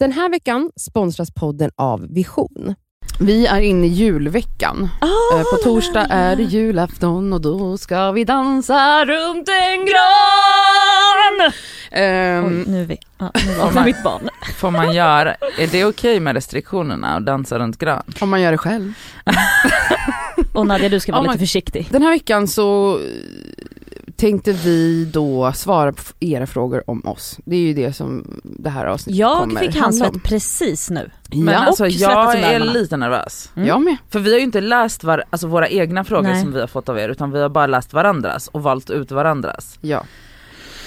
Den här veckan sponsras podden av Vision. Vi är inne i julveckan. Ah, Eh, På torsdag är det julafton och då ska vi dansa runt en gran. Ehm, Oj, nu är vi, ja, nu vaknar man- mitt barn. Får man göra, är det okej med restriktionerna att dansa runt gran? om man gör det själv. Och Nadja du ska vara Oh lite försiktig. Den här veckan så tänkte vi då svara på era frågor om oss. Det är ju det som det här avsnittet Jag kommer fick handla om. handlet precis nu. Men Ja, alltså jag är armarna. lite nervös. Mm. jag med. För vi har ju inte läst var, alltså våra egna frågor Nej. som vi har fått av er utan vi har bara läst varandras och valt ut varandras. Ja.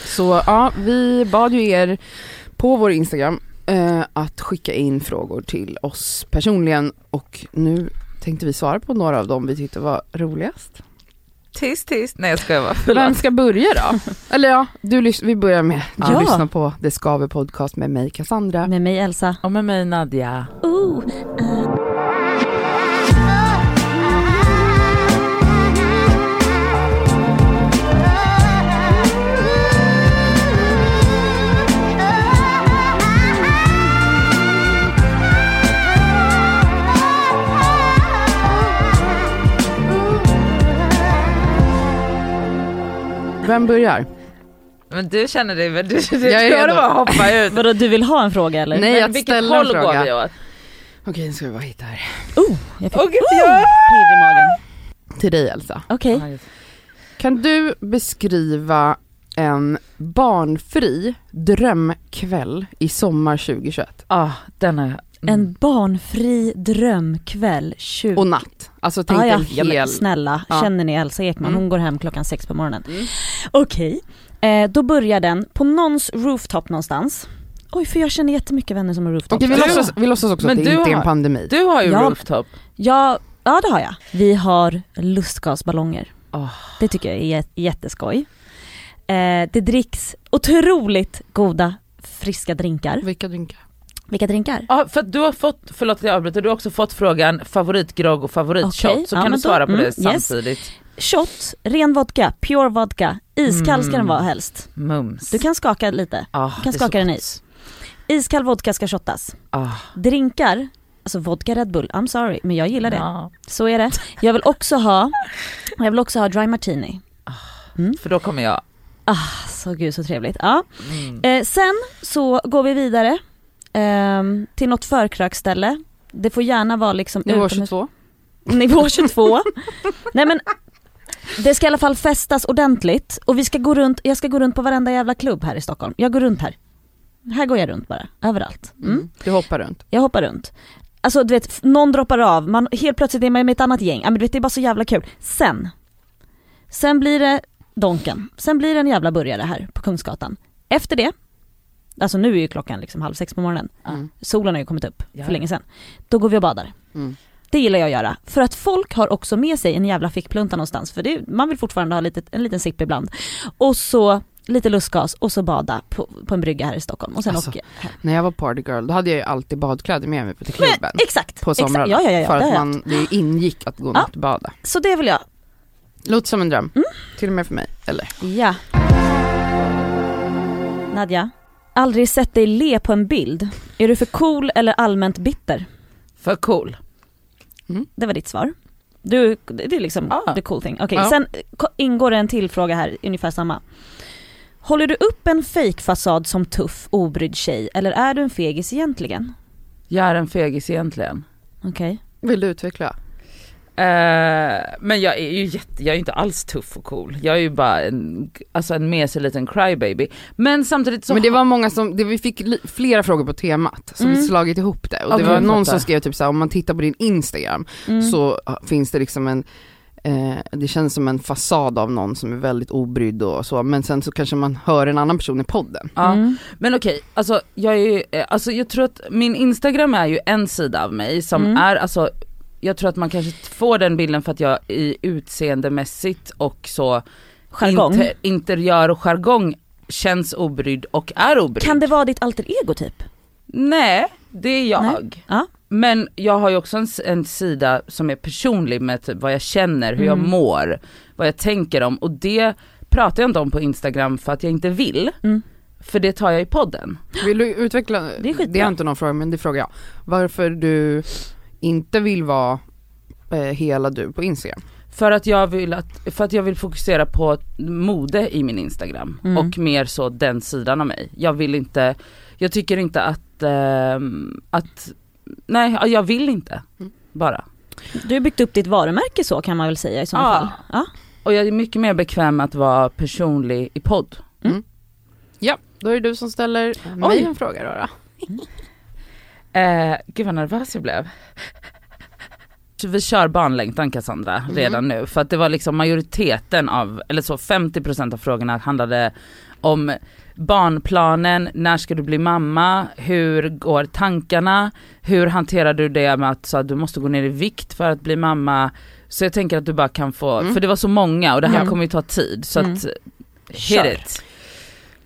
Så ja, vi bad ju er på vår Instagram eh, att skicka in frågor till oss personligen och nu tänkte vi svara på några av dem vi tyckte var roligast. Tyst tyst, nej jag skojar bara. Vem Förlåt. ska börja då? Eller ja, du, vi börjar med, du Ja. lyssnar på Det Skaver podcast med mig Cassandra. Med mig Elsa. Och med mig Nadja. Ooh. Vem börjar? Men du känner dig väl, du, du Jag är redo. var att hoppa ut. Vadå du vill ha en fråga eller? Nej, Men att vilket ställa en fråga. går vi åt? Okej, nu ska vi bara hitta här. Oh, jag fick oh, jag- pirr i magen. Till dig Elsa. Okej. Ja, just- Kan du beskriva en barnfri drömkväll i sommar 2021? Ah, den är... mm. En barnfri drömkväll 20... Och natt. Alltså tänk Ah, ja. en ja, hel... snälla, Ja. känner ni Elsa Ekman? Mm. Hon går hem klockan sex på morgonen. Mm. Okej, eh, då börjar den på någons rooftop någonstans. Oj, för jag känner jättemycket vänner som har rooftop. Okej vi låtsas, vi låtsas också Men att det du inte är en pandemi. Du har ju Ja. rooftop. Ja, ja, det har jag. Vi har lustgasballonger. Åh. Det tycker jag är jät- jätteskoj. Eh, det dricks otroligt goda friska drinkar. Vilka drinkar? Vilka drinkar? Ja för du har fått, förlåt att jag avbryter, du har också fått frågan favoritgrogg och favoritshot. Okej, Så ja, kan du svara då- på mm, det yes. samtidigt. Shot, ren vodka, pure vodka. Iskall ska den Mm. vara helst. Mums. Du kan skaka lite. ah, kan är så skaka den is. Iskall vodka ska shottas. Ah, Drinkar, alltså vodka Red Bull, I'm sorry, men jag gillar det. ja. Så är det. Jag vill också ha, jag vill också ha dry martini. För då kommer jag. Så gud så trevligt. Ja. Mm. Eh, sen så går vi vidare ehm, till något förkröksställe. Det får gärna vara liksom Nivå utomhus- 22? Nivå 22. Nej men det ska i alla fall festas ordentligt och vi ska gå runt, jag ska gå runt på varenda jävla klubb här i Stockholm. Jag går runt här. Här går jag runt bara, överallt. Mm. Mm. Du hoppar runt. Jag hoppar runt. Alltså du vet, någon droppar av, man, helt plötsligt är man med ett annat gäng. Ja, men du vet, det är bara så jävla kul. Sen, sen blir det Donken. Sen blir det en jävla burgare här på Kungsgatan. Efter det, alltså nu är ju klockan liksom halv sex på morgonen. Mm. Solen har ju kommit upp Ja. för länge sedan. Då går vi och badar. Mm. Det gillar jag att göra. För att folk har också med sig en jävla fickplunta någonstans. För det, man vill fortfarande ha lite, en liten sipp ibland. Och så lite lustgas och så bada på, på en brygga här i Stockholm. Och sen Alltså, åker jag hem. När jag var partygirl då hade jag ju alltid badkläder med mig till klubben. Exakt! på somrarna. exakt. Ja, ja, ja, för att man, det ingick att gå och Ja. nattbada. Så det vill jag. Låter som en dröm. Mm. Till och med för mig. Eller? Ja. Nadja, aldrig sett dig le på en bild. Är du för cool eller allmänt bitter? För cool. Det var ditt svar. Du, det är liksom Ah. the cool thing. Okej, Ja. sen ingår det en till fråga här, ungefär samma. Håller du upp en fejkfasad som tuff, obrydd tjej eller är du en fegis egentligen? Jag är en fegis egentligen. Okej. Vill du utveckla? Eh, men jag är ju jätte, jag är inte alls tuff och cool. Jag är ju bara en, alltså en mesig liten crybaby. Men samtidigt så Men det var många som, det, vi fick li, flera frågor på temat, så Mm. vi slagit ihop det. Och det Okej, var någon som skrev typ såhär, om man tittar på din Instagram Mm. så ah, finns det liksom en eh, det känns som en fasad av någon som är väldigt obrydd och så, men sen så kanske man hör en annan person i podden. Ja. Mm. Men okej, alltså jag är ju, eh, alltså jag tror att min instagram är ju en sida av mig som Mm. är alltså jag tror att man kanske får den bilden för att jag i utseendemässigt och så Jargong. Inter, interiör och jargong känns obrydd och är obrydd. Kan det vara ditt alter ego typ? Nej, det är jag. Nej. Ja. Men jag har ju också en, en sida som är personlig med typ vad jag känner, hur jag Mm. mår, vad jag tänker om och det pratar jag inte om på instagram för att jag inte vill. Mm. För det tar jag i podden. Vill du utveckla, Det är skitbra. det är inte någon fråga men det frågar jag. Varför du inte vill vara eh, hela du på Instagram? För att jag vill, att, för att jag vill fokusera på mode i min instagram Mm. och mer så den sidan av mig. Jag vill inte, jag tycker inte att, ehm, att nej jag vill inte Mm. bara. Du har byggt upp ditt varumärke så kan man väl säga i så Ja. fall. Ja. Och jag är mycket mer bekväm med att vara personlig i podd. Ja, då är det du som ställer mig Oj. en fråga då. då. Eh, gud vad nervös jag blev. Vi kör barnlängtan Cassandra Mm. redan nu för att det var liksom majoriteten av, eller så 50% av frågorna handlade om barnplanen, när ska du bli mamma, hur går tankarna, hur hanterar du det med att, så att du måste gå ner i vikt för att bli mamma. Så jag tänker att du bara kan få, Mm. för det var så många och det här Ja. kommer ju ta tid så Mm. att hit Kör. it.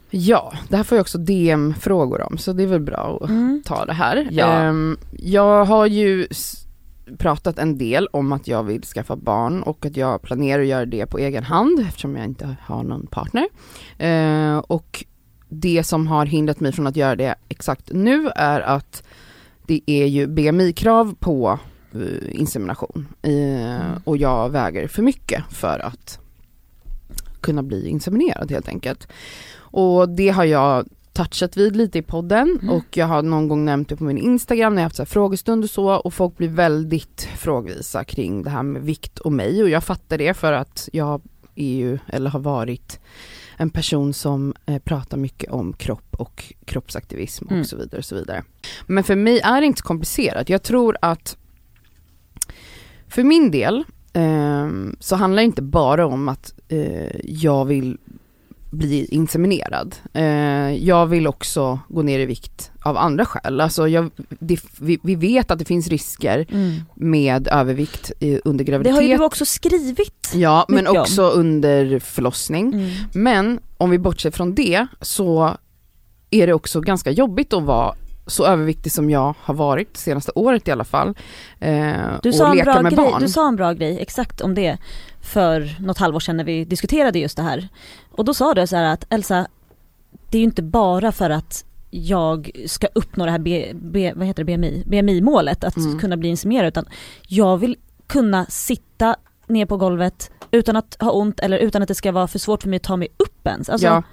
Ja, det här får jag också DM-frågor om så det är väl bra att Mm. ta det här. Ja. Ehm, jag har ju pratat en del om att jag vill skaffa barn och att jag planerar att göra det på egen hand eftersom jag inte har någon partner. Ehm, och det som har hindrat mig från att göra det exakt nu är att det är ju BMI-krav på eh, insemination Eh, och jag väger för mycket för att kunna bli inseminerad helt enkelt. Och det har jag touchat vid lite i podden Mm. och jag har någon gång nämnt det på min Instagram när jag haft så frågestund och så och folk blir väldigt frågvisa kring det här med vikt och mig och jag fattar det för att jag är ju, eller har varit en person som eh, pratar mycket om kropp och kroppsaktivism och Mm. så vidare och så vidare. Men för mig är det inte så komplicerat. Jag tror att för min del ehm, så handlar det inte bara om att eh, jag vill bli inseminerad. Eh, jag vill också gå ner i vikt av andra skäl. Alltså jag, det, vi, vi vet att det finns risker Mm. med övervikt under Det graviditet. har ju du också skrivit. Ja, men mycket om. också under förlossning. Mm. Men om vi bortser från det så är det också ganska jobbigt att vara så överviktig som jag har varit senaste året i alla fall. Eh, Du, och sa en leka bra med grej, barn. du sa en bra grej exakt om det för något halvår sedan när vi diskuterade just det här. Och då sa du så här att Elsa, det är ju inte bara för att jag ska uppnå det här B, B, vad heter det, BMI, BMI-målet, att Mm. kunna bli inseminerad, utan jag vill kunna sitta ner på golvet utan att ha ont eller utan att det ska vara för svårt för mig att ta mig upp ens. Alltså, Ja,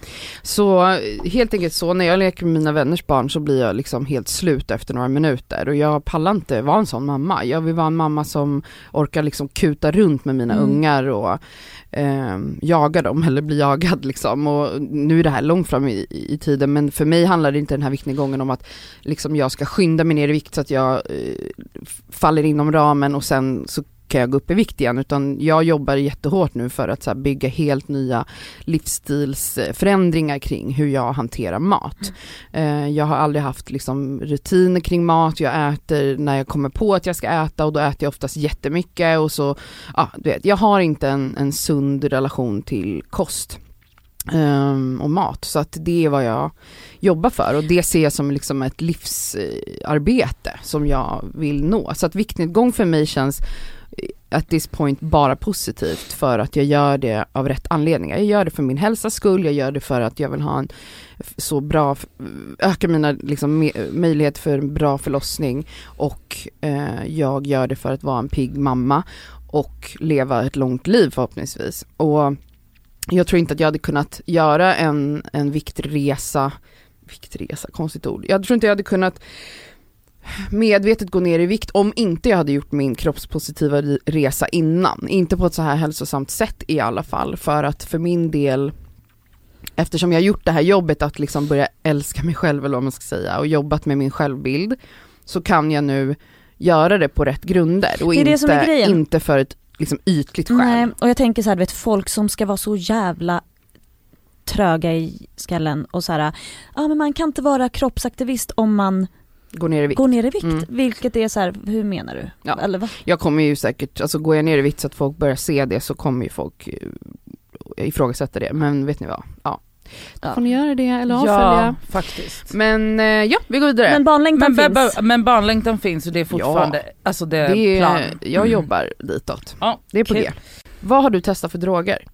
så helt enkelt så när jag leker med mina vänners barn så blir jag liksom helt slut efter några minuter och jag pallar inte vara en sån mamma. Jag vill vara en mamma som orkar liksom kuta runt med mina Mm. ungar och eh, jaga dem eller bli jagad liksom. Och nu är det här långt fram i, i tiden men för mig handlar det inte den här viktnedgången om att liksom jag ska skynda mig ner i vikt så att jag eh, faller inom ramen och sen så kan jag gå upp i vikt igen utan jag jobbar jättehårt nu för att bygga helt nya livsstilsförändringar kring hur jag hanterar mat. Eh, Jag har aldrig haft liksom rutiner kring mat, jag äter när jag kommer på att jag ska äta och då äter jag oftast jättemycket och så, ja du vet, jag har inte en, en sund relation till kost ehm, och mat så att det är vad jag jobbar för och det ser jag som liksom ett livsarbete som jag vill nå. Så att viktnedgång för mig känns at this point bara positivt för att jag gör det av rätt anledningar. Jag gör det för min hälsas skull, jag gör det för att jag vill ha en så bra, öka mina liksom, möjligheter för en bra förlossning och eh, jag gör det för att vara en pigg mamma och leva ett långt liv förhoppningsvis. Och jag tror inte att jag hade kunnat göra en, en viktresa, viktresa, konstigt ord. Jag tror inte jag hade kunnat medvetet gå ner i vikt om inte jag hade gjort min kroppspositiva resa innan. Inte på ett så här hälsosamt sätt i alla fall. För att för min del, eftersom jag har gjort det här jobbet att liksom börja älska mig själv eller vad man ska säga och jobbat med min självbild, så kan jag nu göra det på rätt grunder och inte, inte för ett liksom, ytligt skäl. Nej, och jag tänker så här, du vet folk som ska vara så jävla tröga i skallen och så här, ja men man kan inte vara kroppsaktivist om man Gå ner i vikt. går ner i vikt. Mm. Vilket är så här, hur menar du? Ja. Eller va? Jag kommer ju säkert, alltså går jag ner i vikt så att folk börjar se det så kommer ju folk eh, ifrågasätta det. Men vet ni vad? Ja. Då Ja. får ni göra det eller avfölja. Ja, faktiskt. Men eh, ja, vi går vidare. Men barnlängtan Men, finns. men barnlängtan finns och det är fortfarande, alltså det är det plan. är, jag Mm. jobbar ditåt. Ja, Det är på kul. G. Vad har du testat för droger?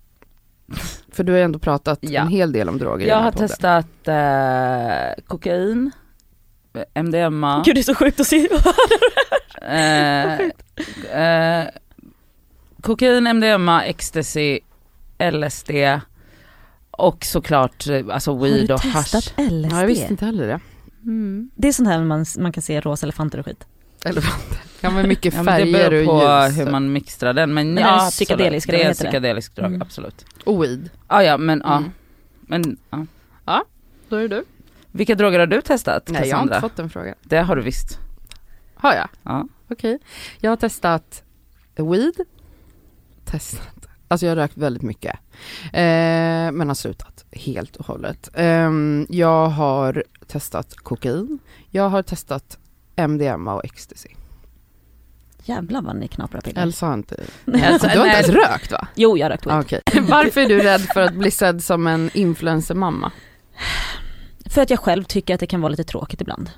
För du har ändå pratat Ja. en hel del om droger i Jag den här har podden. testat eh, kokain, MDMA, Gud det är så sjukt att se. eh, eh, kokain, MDMA, ecstasy, LSD och såklart eh, alltså weed och Har du hash. testat LSD? Ja, jag visste inte heller det. Mm. Det är sånt här man, man kan se rosa elefanter och skit. Elefanter. Ja men mycket Ja, men det färger beror och på ljus. hur man mixtrar den men, Men ja den är absolut. psykedelisk, det är det? psykedelisk drog, Mm. absolut. Och weed. Ah, ja men ja. Mm. Men, ja. Då är det du. Vilka droger har du testat Nej jag har Cassandra? inte fått den frågan. Det har du visst. Har jag? Ja. Okej. Jag har testat weed. Testat. Alltså jag har rökt väldigt mycket. Eh, men har slutat helt och hållet. Ehm, jag har testat kokain. Jag har testat MDMA och ecstasy. Jävlar vad ni knaprar piller. Elsa har inte... Alltså, du har inte ens rökt va? Jo jag har rökt weed. Ah, Okej. Varför är du rädd för att bli sedd som en influencermamma? För att jag själv tycker att det kan vara lite tråkigt ibland.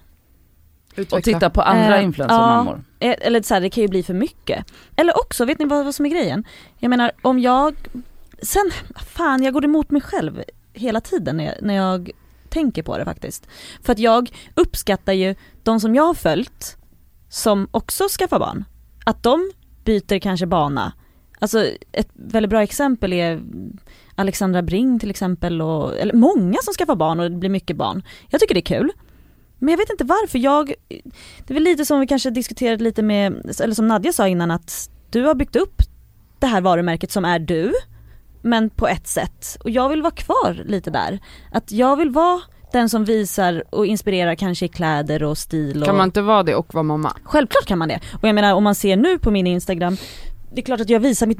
Och titta på andra Eh, influencermammor. Eh, Eller så här, det kan ju bli för mycket. Eller också, vet ni vad, vad som är grejen? Jag menar om jag, sen, fan jag går emot mig själv hela tiden när jag, när jag tänker på det faktiskt. För att jag uppskattar ju de som jag har följt som också skaffar barn. Att de byter kanske bana. Alltså ett väldigt bra exempel är Alexandra Bring till exempel och, eller många som skaffar barn och det blir mycket barn. Jag tycker det är kul. Men jag vet inte varför, jag, det är väl lite som vi kanske diskuterade lite med, eller som Nadja sa innan att du har byggt upp det här varumärket som är du, men på ett sätt. Och jag vill vara kvar lite där. Att jag vill vara den som visar och inspirerar kanske i kläder och stil och... Kan man inte vara det och vara mamma? Självklart kan man det. Och jag menar om man ser nu på min Instagram, det är klart att jag visar mitt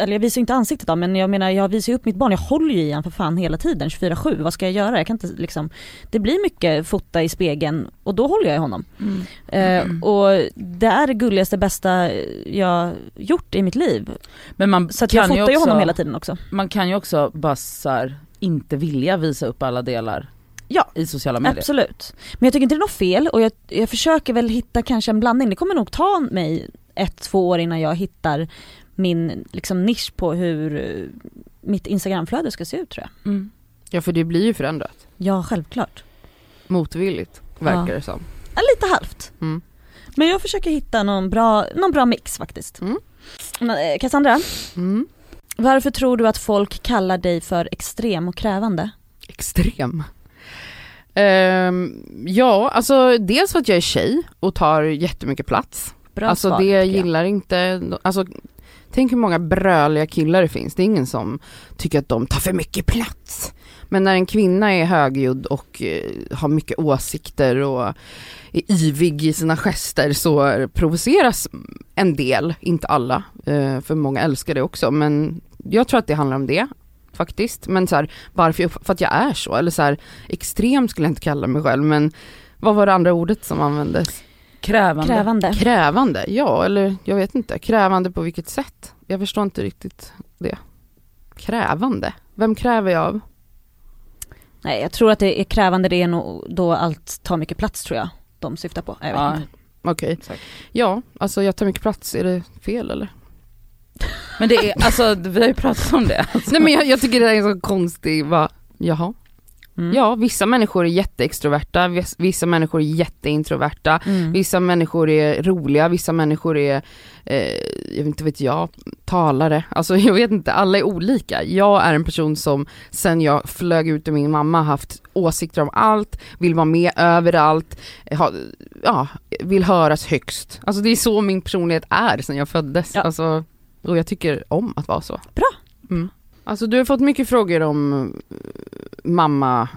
eller jag visar inte ansiktet då men jag menar jag visar ju upp mitt barn, jag håller ju i han för fan hela tiden 24-7, vad ska jag göra? Jag kan inte liksom Det blir mycket fota i spegeln och då håller jag i honom. Mm. Eh, och det är det gulligaste, bästa jag gjort i mitt liv. Men man Så att jag fotar ju också, honom hela tiden också. Man kan ju också bara här, inte vilja visa upp alla delar Ja, i sociala medier. Absolut. Men jag tycker inte det är något fel och jag, jag försöker väl hitta kanske en blandning. Det kommer nog ta mig ett, två år innan jag hittar min liksom, nisch på hur eh, mitt instagramflöde ska se ut tror jag. Mm. Ja för det blir ju förändrat. Ja, självklart. Motvilligt verkar Ja. det som. Ja, lite halvt. Mm. Men jag försöker hitta någon bra, någon bra mix faktiskt. Mm. Eh, Cassandra, Mm. varför tror du att folk kallar dig för extrem och krävande? Extrem. Ehm, ja, alltså dels för att jag är tjej och tar jättemycket plats. Bra alltså svar, det jag. gillar inte, alltså tänk hur många bröliga killar det finns. Det är ingen som tycker att de tar för mycket plats. Men när en kvinna är högljudd och eh, har mycket åsikter och är yvig i sina gester så provoceras en del, inte alla, eh, för många älskar det också. Men jag tror att det handlar om det faktiskt. Men så här, varför? jag- För att jag är så. Eller så här, extrem skulle jag inte kalla mig själv men vad var det andra ordet som användes? Krävande. Krävande. Krävande, ja eller jag vet inte. Krävande på vilket sätt? Jag förstår inte riktigt det. Krävande? Vem kräver jag av? Nej jag tror att det är krävande, det är nog då allt tar mycket plats tror jag de syftar på. Jag Ja. Okej. exakt. Ja, alltså jag tar mycket plats, är det fel eller? Men det är, alltså vi har ju pratat om det. Alltså. Nej men jag, jag tycker det är en så konstig, va, jaha? Mm. Ja, vissa människor är jätteextroverta, viss- vissa människor är jätteintroverta, Mm. vissa människor är roliga, vissa människor är, eh, jag vet inte vet jag, talare. Alltså jag vet inte, alla är olika. Jag är en person som sen jag flög ut ur min mamma haft åsikter om allt, vill vara med överallt, ha, ja, vill höras högst. Alltså det är så min personlighet är sen jag föddes. Ja. Alltså, och jag tycker om att vara så. Bra. Mm. Alltså du har fått mycket frågor om eh, mamma,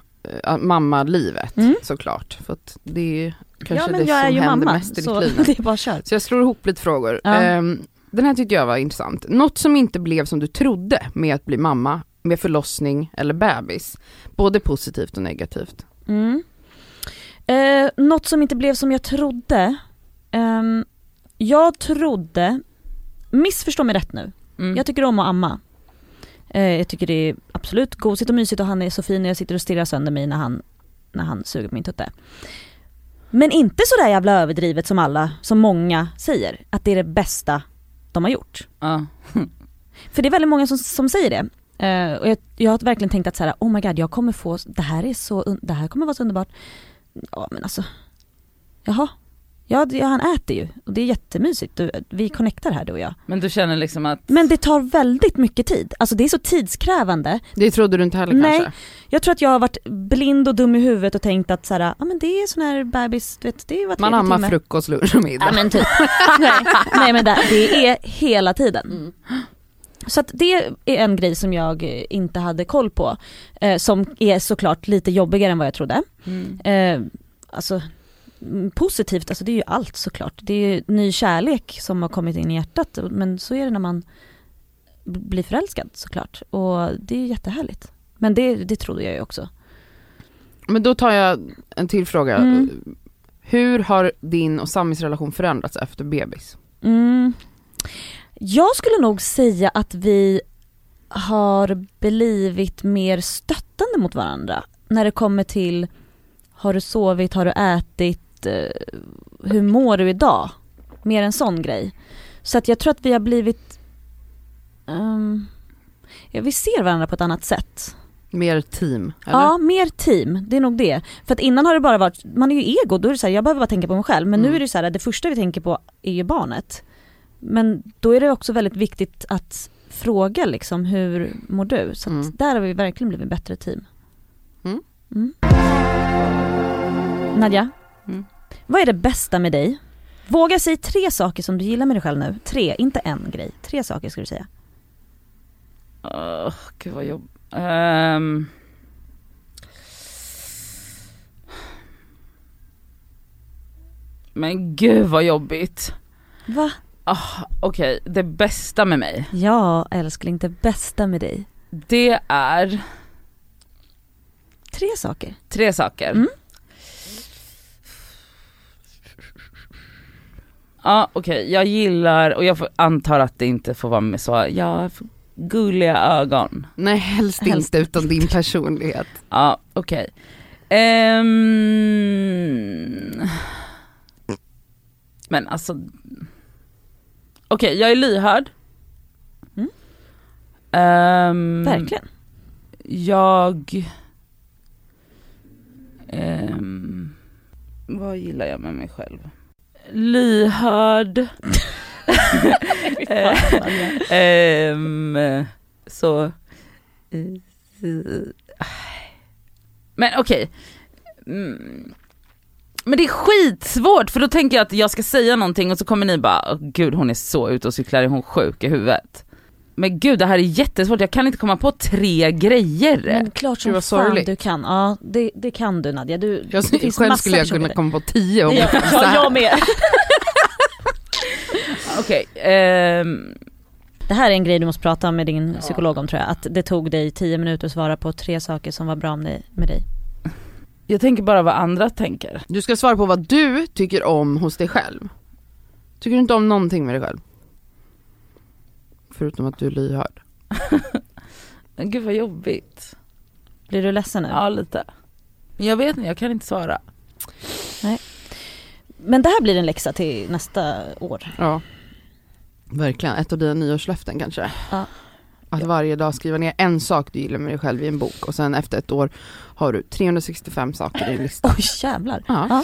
äh, mammalivet Mm. såklart. För att det är kanske ja det som händer mamma mest i ditt liv. det är bara kör. Så jag slår ihop lite frågor. Ja. Ehm, den här tyckte jag var intressant. Något som inte blev som du trodde med att bli mamma, med förlossning eller bebis. Både positivt och negativt. Mm. Eh, något som inte blev som jag trodde. Ehm, jag trodde, missförstå mig rätt nu, Mm. jag tycker om att amma. Eh, jag tycker det är absolut gosigt och mysigt och han är så fin och jag sitter och stirrar sönder mig när han, när han suger på min tutte. Men inte sådär jävla överdrivet som alla, som många säger, att det är det bästa de har gjort. Ja. För det är väldigt många som, som säger det. Eh, och jag, jag har verkligen tänkt att så här, oh my god, jag kommer få, det här är så, det här kommer vara så underbart. Ja men alltså, jaha. Ja, det- han äter ju och det är jättemysigt, Du- vi connectar här du och jag. Men du känner liksom att, Men det tar väldigt mycket tid, alltså det är så tidskrävande. Det trodde du inte heller Nej. kanske? Jag tror att jag har varit blind och dum i huvudet och tänkt att så här, ja men det är sån här bebis, du vet, det är var Man ammar timme. frukost, lunch och middag. Ja men typ. nej, nej men det, det är hela tiden. Mm. Så att det är en grej som jag inte hade koll på. Eh, som är såklart lite jobbigare än vad jag trodde. mm. Eh, alltså positivt, alltså det är ju allt såklart. Det är ju ny kärlek som har kommit in i hjärtat. Men så är det när man blir förälskad såklart. Och det är jättehärligt. Men det, det trodde jag ju också. Men då tar jag en till fråga. Mm. Hur har din och Samis relation förändrats efter bebis? Mm. Jag skulle nog säga att vi har blivit mer stöttande mot varandra när det kommer till har du sovit, har du ätit, eh, hur mår du idag? Mer en sån grej. Så att jag tror att vi har blivit, ehm, ja, vi ser varandra på ett annat sätt. Mer team? Eller? Ja, mer team, det är nog det. För att innan har det bara varit, man är ju ego, då är det så här, jag behöver bara tänka på mig själv. Men Mm. nu är det så här, det första vi tänker på är ju barnet. Men då är det också väldigt viktigt att fråga liksom, hur mår du? Så Mm. där har vi verkligen blivit bättre team. Mm. Mm. Nadja. Vad är det bästa med dig? Våga säga tre saker som du gillar med dig själv nu. Tre, inte en grej. Tre saker ska du säga. Åh, gud vad jobb. Ehm. Men gud vad jobbigt. Va? Ah, Okej, det bästa med mig, Ja älskling, det bästa med dig. det är Tre saker. tre saker. Mm. Ja okej, jag gillar, och jag får, antar att det inte får vara med så, jag får gulliga ögon. Nej helst, Helst inte utan din personlighet. Ja okej. Ehm. Men alltså, okej jag är lyhörd. Mm. Ehm, Verkligen. Jag... ehm, vad gillar jag med mig själv? Lyhörd. Ehm, så... Men okej. Mm. Men det är skitsvårt för då tänker jag att jag ska säga någonting och så kommer ni bara, "Åh, gud hon är så ute och cyklar, är hon sjuk i huvudet? Men gud det här är jättesvårt, jag kan inte komma på tre grejer. Men klart som fan sorgligt. du kan. Ja det, det kan du Nadja. Du, Jag, det finns själv massa skulle jag kunna komma på tio om Ja, jag ja, jag med. Okej, ehm, Det här är en grej du måste prata med din psykolog om tror jag. Att det tog dig tio minuter att svara på tre saker som var bra. Med dig. jag tänker bara vad andra tänker. Du ska svara på vad du tycker om hos dig själv. Tycker du inte om någonting med dig själv? Förutom att du är lyhörd. Gud vad jobbigt. Blir du ledsen nu? Ja lite. Men jag vet inte, jag kan inte svara. Men det här blir en läxa till nästa år. Ja. Verkligen, ett av dina nyårslöften kanske. Ja. Att varje dag skriva ner en sak du gillar med dig själv i en bok och sen efter ett år har du 365 saker i din lista. Oj jävlar. Ja. Ja.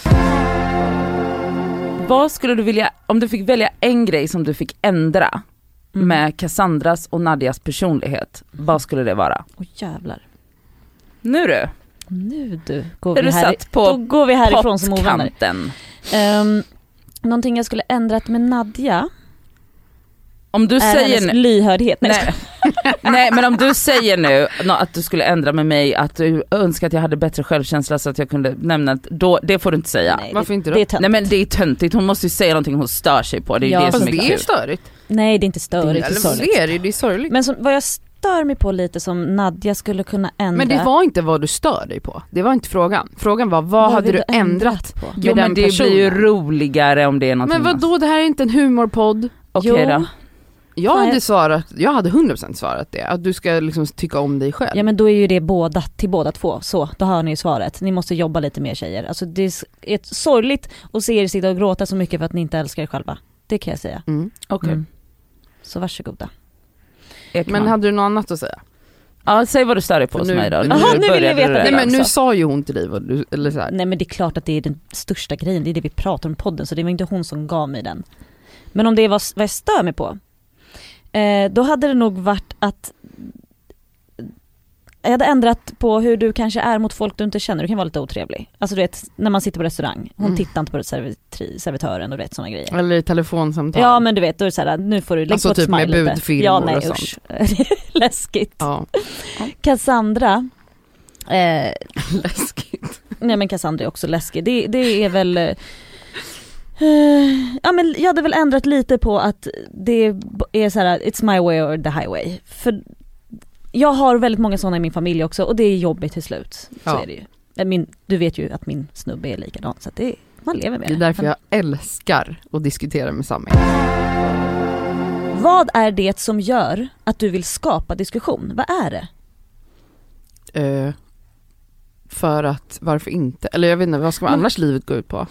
Vad skulle du vilja, om du fick välja en grej som du fick ändra Mm. med Cassandras och Nadjas personlighet, vad skulle det vara? Oj jävlar. Nu du, Nu du. Går är vi du här, satt på då går vi härifrån som ovänner. Um, någonting jag skulle ändrat med Nadja Om du är säger hennes nu, lyhördhet. Nej, nej, men om du säger nu att du skulle ändra med mig, att du önskar att jag hade bättre självkänsla så att jag kunde nämna, att- då, det får du inte säga. Nej, Varför det, inte då? Det är töntigt. Nej men det är töntigt, hon måste ju säga någonting hon stör sig på, det är Ja, det som är det är ju störigt. Nej det är inte störigt, det är Eller sorgligt. det är det, det är sorgligt. Men som, vad jag stör mig på lite som Nadja skulle kunna ändra. Men det var inte vad du stör dig på. Det var inte frågan. Frågan var vad, hade vill du ändrat? på? med Jo men det blir ju personen? roligare om det är någonting Men vad då det här är inte en humorpodd. Okej Jo. då. Jag hade jag- svarat, jag hade 100% svarat det. Att du ska liksom tycka om dig själv. Ja men då är ju det båda, till båda två, så då har ni ju svaret. Ni måste jobba lite mer tjejer. Alltså det är ett sorgligt att se er sitta och gråta så mycket för att ni inte älskar er själva. Det kan jag säga. Mm. Okej. Mm. Så varsågoda. Ekman. Men hade du något annat att säga? Ja säg vad du stör dig på hos nu- mig då. Jaha, nu vill jag veta det. Nej men nu sa ju hon till dig vad du, eller så här. Nej men det är klart att det är den största grejen, det är det vi pratar om i podden så det var inte hon som gav mig den. Men om det är vad, vad jag stör mig på, eh, då hade det nog varit att jag hade ändrat på hur du kanske är mot folk du inte känner, du kan vara lite otrevlig. Alltså du vet, när man sitter på restaurang, hon Mm. tittar inte på servitri, servitören och du vet sådana grejer. Eller i telefonsamtal. Ja men du vet, då är det såhär, nu får du lägga Alltså på ett typ med smile lite. budfirmor Ja nej och sånt. usch. Läskigt. Ja, Cassandra, eh, läskigt. Nej men Cassandra är också läskig. Det, det är väl eh, Ja men jag hade väl ändrat lite på att det är så här: it's my way or the highway. För jag har väldigt många sådana i min familj också och det är jobbigt till slut. Så Ja. är det ju. Men Min, du vet ju att min snubbe är likadan så det, man lever med Det det. är därför jag älskar att diskutera med Sami. Vad är det som gör att du vill skapa diskussion? Vad är det? Eh, för att, varför inte? Eller jag vet inte, vad ska man Men- annars livet gå ut på?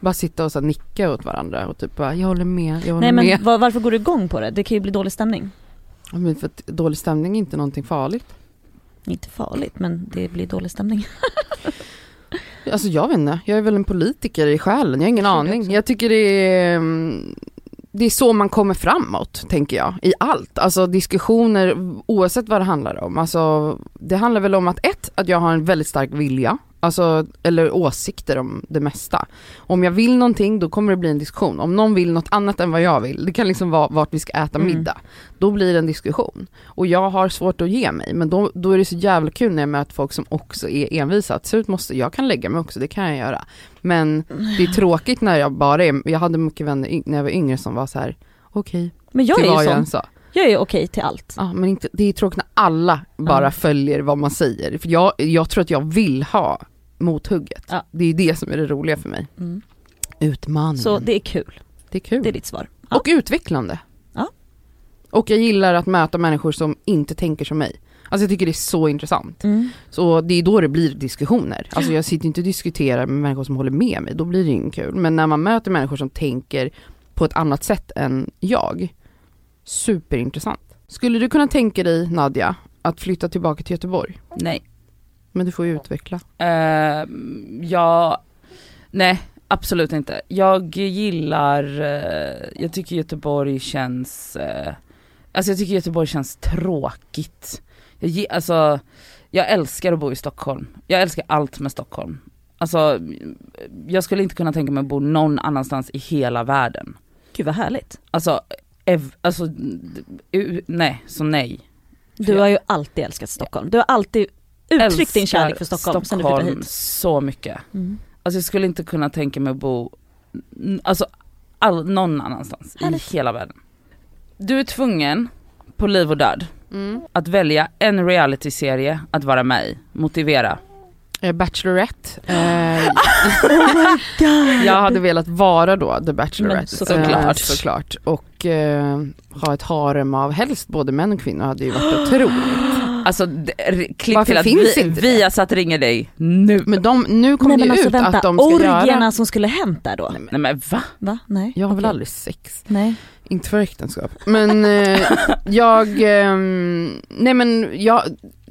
Bara sitta och så nicka åt varandra och typ bara, jag håller med, jag håller Nej men med. var, varför går du igång på det? Det kan ju bli dålig stämning. Ja, men för att dålig stämning är inte någonting farligt. Inte farligt men det blir dålig stämning. Alltså jag vet inte, jag är väl en politiker i själen, jag har ingen Jag aning. också. Jag tycker det är, mm, det är så man kommer framåt, tänker jag, i allt. Alltså diskussioner, oavsett vad det handlar om. Alltså det handlar väl om att ett, att jag har en väldigt stark vilja, alltså, eller åsikter om det mesta. Om jag vill någonting, då kommer det bli en diskussion. Om någon vill något annat än vad jag vill, det kan liksom vara vart vi ska äta Mm. middag, då blir det en diskussion. Och jag har svårt att ge mig, men då, då är det så jävla kul när jag möter folk som också är envisa. Att slut måste, jag kan lägga mig också, det kan jag göra. Men det är tråkigt när jag bara är, jag hade mycket vänner när jag var yngre som var så här: okej, Men jag är ju sån. Jag är ju okej till allt. Ja, men inte, det är tråkigt när alla bara Ja. följer vad man säger. För jag, jag tror att jag vill ha mothugget. Ja. Det är det som är det roliga för mig. Mm. Utmaningen. Så det är kul, det är kul. det är ditt svar. Ja. Och utvecklande. Ja. Och jag gillar att möta människor som inte tänker som mig. Alltså jag tycker det är så intressant. Mm. Så det är då det blir diskussioner. Alltså jag sitter inte och diskuterar med människor som håller med mig, då blir det inte kul. Men när man möter människor som tänker på ett annat sätt än jag, superintressant. Skulle du kunna tänka dig Nadja, att flytta tillbaka till Göteborg? Nej. Men du får ju utveckla. Uh, ja, nej absolut inte. Jag gillar, eh, jag tycker Göteborg känns, eh, alltså jag tycker Göteborg känns tråkigt. Jag, alltså, jag älskar att bo i Stockholm. Jag älskar allt med Stockholm. Alltså, jag skulle inte kunna tänka mig att bo någon annanstans i hela världen. Gud vad härligt. Alltså, ev, alltså, u- nej, så nej. Du har ju alltid älskat Stockholm. Du har alltid uttryckt din kärlek för Stockholm, sen du flyttade Stockholm hit. så mycket. Mm. Alltså jag skulle inte kunna tänka mig att bo, alltså all, någon annanstans Härligt. i hela världen. Du är tvungen, på liv och död, Mm. att välja en realityserie att vara med i. Motivera. Eh, Bachelorette. Eh, Oh God. jag hade velat vara då The Bachelorette. Men såklart. Eh, såklart. Och eh, ha ett harem av helst både män och kvinnor hade ju varit otroligt. Alltså klipp Varför till att finns vi, inte det? Viasat ringer dig nu. Men de, nu kommer Nej det alltså ut vänta, att de ska orgierna göra... som skulle hänt där då? Nej, men, Nej men va? Va? Nej? jag har väl Okej. aldrig sex. Nej. Inte för äktenskap. Men eh, jag, ehm, nej men jag,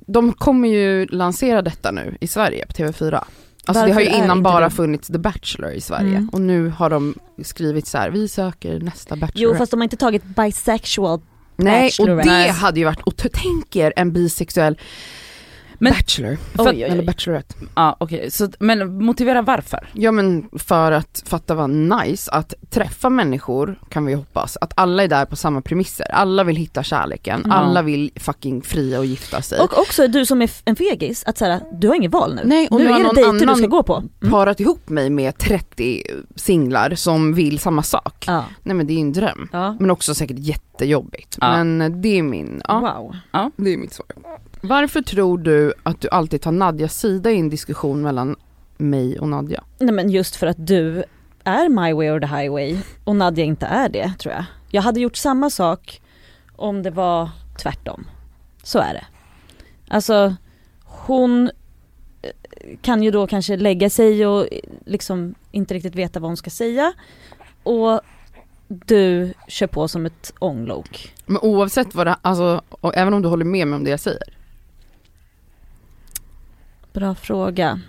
de kommer ju lansera detta nu i Sverige på TV4. Alltså det har ju Varför innan bara det? funnits The Bachelor i Sverige Mm. och nu har de skrivit så här: vi söker nästa Jo Bachelor. fast de har inte tagit bisexual. nej och det hade ju varit, och tänk er en bisexuell Men- Bachelor, För, Oj, oj, eller oj. Bachelorette. Ja okej, så men motivera varför? Ja men för att fatta vad nice, att träffa människor kan vi hoppas, att alla är där på samma premisser, alla vill hitta kärleken, Ja. alla vill fucking fria och gifta sig. Och också du som är f- en fegis, att såhär, du har inget val nu. Nej, och nu nu har är det någon dejter du annan ska gå på. Mm. parat ihop mig med 30 singlar som vill samma sak. Ja. Nej men det är ju en dröm. ja. Men också säkert jättejobbigt. Ja. Men det är min, ja, Wow. det är mitt svar. Varför tror du att du alltid tar Nadjas sida i en diskussion mellan mig och Nadja? Nej men just för att du är my way or the highway och Nadja inte är det tror jag. Jag hade gjort samma sak om det var tvärtom. Så är det. Alltså hon eh, kan ju då kanske lägga sig och eh, liksom inte riktigt veta vad hon ska säga och du kör på som ett ånglok. Men oavsett vad det, alltså, och även om du håller med mig om det jag säger. Bra fråga.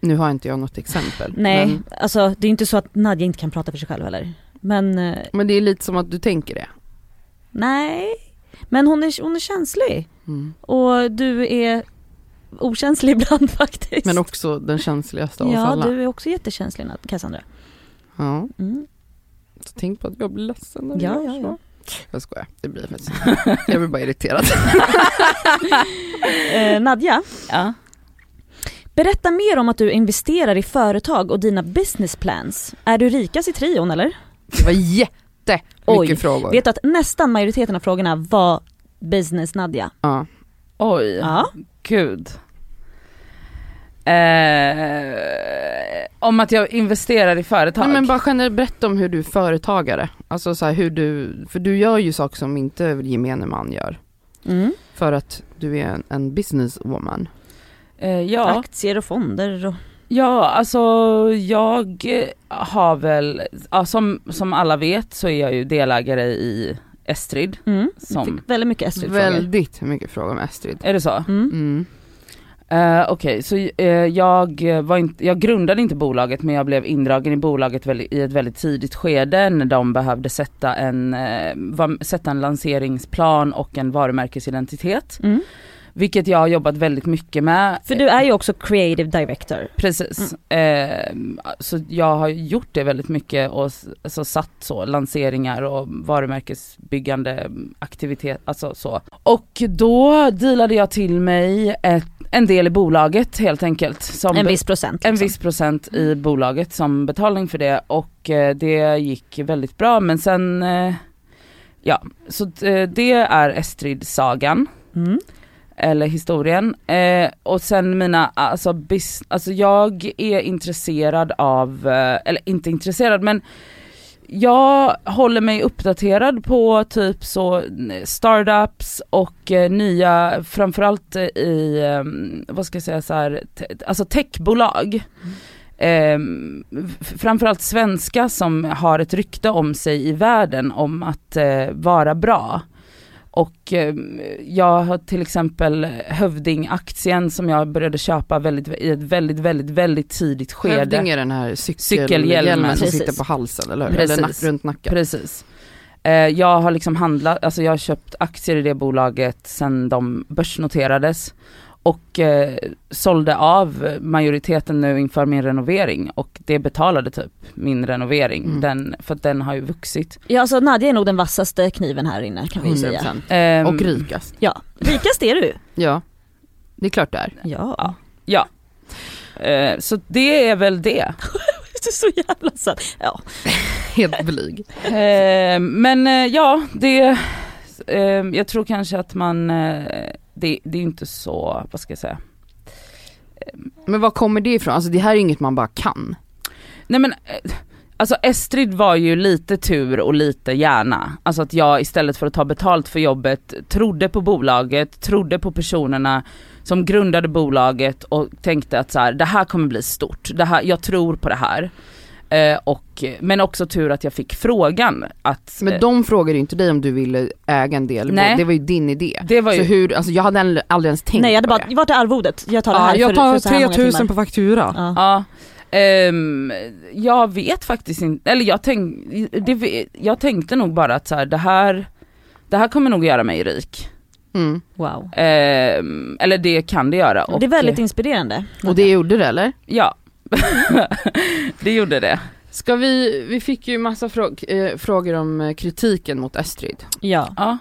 Nu har inte jag något exempel. Nej, Men, alltså det är inte så att Nadja inte kan prata för sig själv heller. Men eh, men det är lite som att du tänker det. nej. Men hon är, hon är känslig. Mm. Och du är okänslig ibland faktiskt. Men också den känsligaste av oss Ja, alla. du är också jättekänslig Cassandra. Ja, Mm. så tänk på att jag blir ledsen när du Ja, gör ja, så. ja. Jag skojar, det blir faktiskt Jag blir bara irriterad. Eh, Nadja, Ja. berätta mer om att du investerar i företag och dina business plans. Är du rikast i trion eller? Det var jättemycket Oj, frågor. Vet du att nästan majoriteten av frågorna var business Nadja? Ja. Oj, Ja. gud. Eh, om att jag investerar i företag. Nej, men bara generellt berätta om hur du är företagare. Alltså så här, hur du, för du gör ju saker som inte gemene man gör. Mm. För att du är en, en businesswoman. eh, ja. Aktier och fonder och... Ja, alltså jag har väl, ja, som, som alla vet så är jag ju delägare i Estrid. Mm. Som- Fick väldigt mycket Estrid-frågor. Väldigt mycket frågor om Astrid. Är det så? Mm. Mm. Eh, Okej, så eh, jag, var inte, jag grundade inte bolaget men jag blev indragen i bolaget väldigt, i ett väldigt tidigt skede när de behövde sätta en, eh, var, sätta en lanseringsplan och en varumärkesidentitet. Mm. Vilket jag har jobbat väldigt mycket med. För du är ju också creative director. Precis. Eh, så jag har gjort det väldigt mycket och alltså, satt så lanseringar och varumärkesbyggande aktivitet, alltså så. Och då dealade jag till mig ett, en del i bolaget helt enkelt. Som En viss procent. en liksom. viss procent i bolaget som betalning för det och eh, det gick väldigt bra men sen, eh, ja, så eh, det är Estrid-sagan Mm. eller historien. Och sen mina, alltså, bis, alltså jag är intresserad av, eller inte intresserad men jag håller mig uppdaterad på typ så startups och eh, nya, framförallt eh, i, eh, vad ska jag säga så här, te, alltså techbolag. Eh, framförallt svenska som har ett rykte om sig i världen om att eh, vara bra. Och eh, jag har till exempel Hövding-aktien som jag började köpa väldigt, i ett väldigt, väldigt, väldigt tidigt skede. Hövding är den här cykel, Cykelhjälmen. hjälmen som sitter på halsen eller hur? Precis. Eller nack, runt nacken. Precis. Eh, jag har liksom handlat, alltså jag har köpt aktier i det bolaget sen de börsnoterades och eh, sålde av majoriteten nu inför min renovering och det betalade typ min renovering, Mm. den, för att den har ju vuxit. Ja alltså Nadja är nog den vassaste kniven här inne kan vi ju säga. 100%. Ehm, Och rikast. Ja, rikast är du. Ja, det är klart det är. Ja. Ja. Eh, så det är väl det. Du är så jävla söt. Ja. Helt blyg. Eh, men eh, ja, det, eh, jag tror kanske att man, eh, det, det är inte så, vad ska jag säga. Men var kommer det ifrån? Alltså det här är inget man bara kan. Nej men, eh, alltså Estrid var ju lite tur och lite hjärna. Alltså att jag istället för att ta betalt för jobbet trodde på bolaget, trodde på personerna som grundade bolaget och tänkte att så här, det här kommer bli stort, det här, jag tror på det här. Eh, och, men också tur att jag fick frågan att eh, Men de frågade ju inte dig om du ville äga en del, Nej. det var ju din idé. det var Så ju, hur, alltså jag hade aldrig- ens tänkt Nej jag hade på bara, det. vart är arvodet? Jag tar det Ja, här jag för, tar för så här många 3000 timmar. på faktura. Ja. Ja. Ehm, jag vet faktiskt inte, eller jag, tänk, det, jag tänkte nog bara att så här, det här, det här kommer nog göra mig rik. Mm. Wow. Ehm, eller det kan det göra. Och, det är väldigt inspirerande. Och det gjorde det eller? Ja, det gjorde det. Ska vi, vi fick ju massa fråg, eh, frågor om eh, kritiken mot Estrid. Ja. Ja,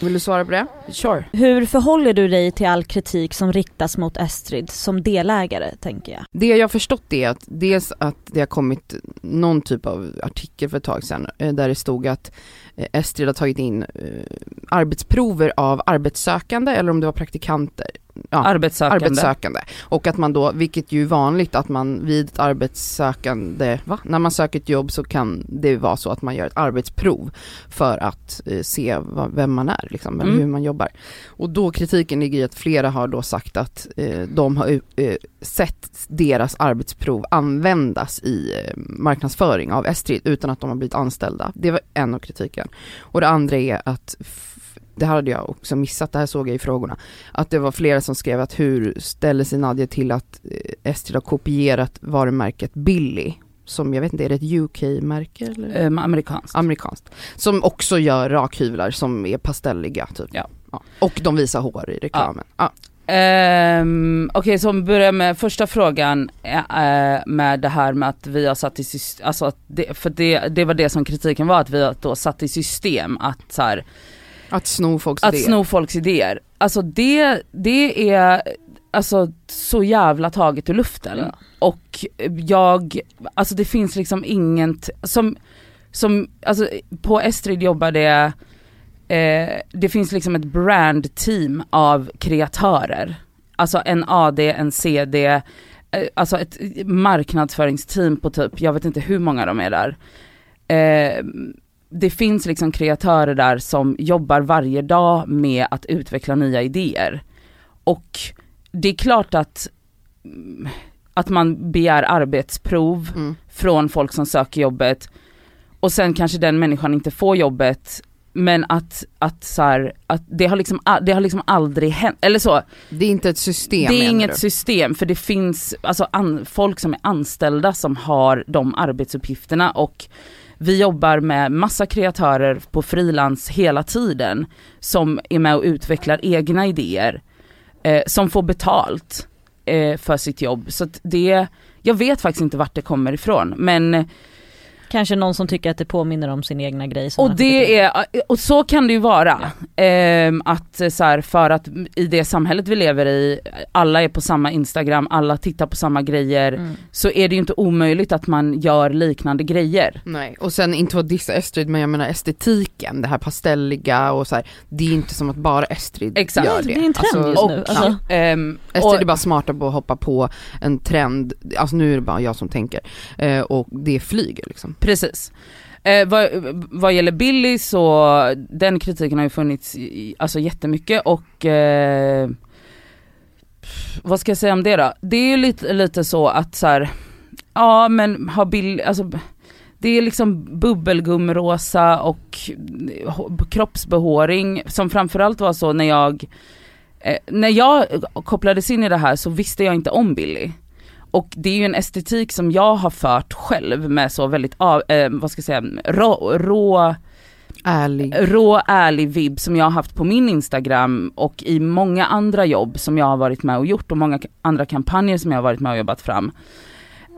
Vill du svara på det? sure. Hur förhåller du dig till all kritik som riktas mot Estrid som delägare tänker jag? Det jag har förstått är att dels att det har kommit någon typ av artikel för ett tag sedan eh, där det stod att eh, Estrid har tagit in eh, arbetsprover av arbetssökande eller om det var praktikanter. Ja, Arbetssökande. arbetssökande. Och att man då, vilket ju är vanligt att man vid ett arbetssökande, va? När man söker ett jobb så kan det vara så att man gör ett arbetsprov för att eh, se vad, vem man är liksom, eller Mm. hur man jobbar. Och då kritiken ligger i att flera har då sagt att eh, de har eh, sett deras arbetsprov användas i eh, marknadsföring av Estrid utan att de har blivit anställda. Det var en av kritiken. Och det andra är att det hade jag också missat, det här såg jag i frågorna, att det var flera som skrev att hur ställer sig Nadja till att eh, Estrid har kopierat varumärket Billy, som jag vet inte, är det ett UK-märke eller? Um, amerikanskt. Amerikanskt. Som också gör rakhyvlar som är pastelliga typ. Ja. Och de visar hår i reklamen. Ja. Um, Okej, okay, så om vi börjar med första frågan uh, med det här med att vi har satt i system, alltså att det, för det, det var det som kritiken var, att vi har då satt i system att så här, Att sno folks att idéer. sno folks idéer. Alltså det, det är alltså så jävla taget ur luften. Ja. Och jag, alltså det finns liksom inget, som, som alltså på Estrid jobbar det, eh, det finns liksom ett brandteam av kreatörer. Alltså en AD, en CD, eh, alltså ett marknadsföringsteam på typ, jag vet inte hur många de är där. Eh, det finns liksom kreatörer där som jobbar varje dag med att utveckla nya idéer. Och det är klart att, mm, att man begär arbetsprov Mm. från folk som söker jobbet och sen kanske den människan inte får jobbet men att, att, så här, att det, har liksom, det har liksom aldrig hänt, eller så, Det är inte ett system det är inget du? system för det finns alltså, an, folk som är anställda som har de arbetsuppgifterna och vi jobbar med massa kreatörer på frilans hela tiden som är med och utvecklar egna idéer eh, som får betalt eh, för sitt jobb. Så att det, jag vet faktiskt inte vart det kommer ifrån men Kanske någon som tycker att det påminner om sin egna grej. som och det är, och så kan det ju vara. Ehm, att så här, för att i det samhället vi lever i, alla är på samma Instagram, alla tittar på samma grejer, Mm. så är det ju inte omöjligt att man gör liknande grejer. Nej, och sen inte för att dissa Estrid men jag menar estetiken, det här pastelliga och så här, det är inte som att bara Estrid Exakt. gör det. det är en trend just och, nu, alltså. Ehm, Estrid och- är bara smarta på att hoppa på en trend, alltså nu är det bara jag som tänker, eh, och det flyger liksom. Precis. Eh, vad, vad gäller Billy så, den kritiken har ju funnits i, alltså jättemycket och eh, vad ska jag säga om det då? Det är ju lite, lite så att så här, ja men har Billy, alltså det är liksom bubbelgumrosa och eh, kroppsbehåring som framförallt var så när jag, eh, när jag kopplades in i det här så visste jag inte om Billy. Och det är ju en estetik som jag har fört själv med så väldigt, av, eh, vad ska jag säga, rå, rå, Ärlig. rå ärlig vibb som jag har haft på min Instagram och i många andra jobb som jag har varit med och gjort och många andra kampanjer som jag har varit med och jobbat fram.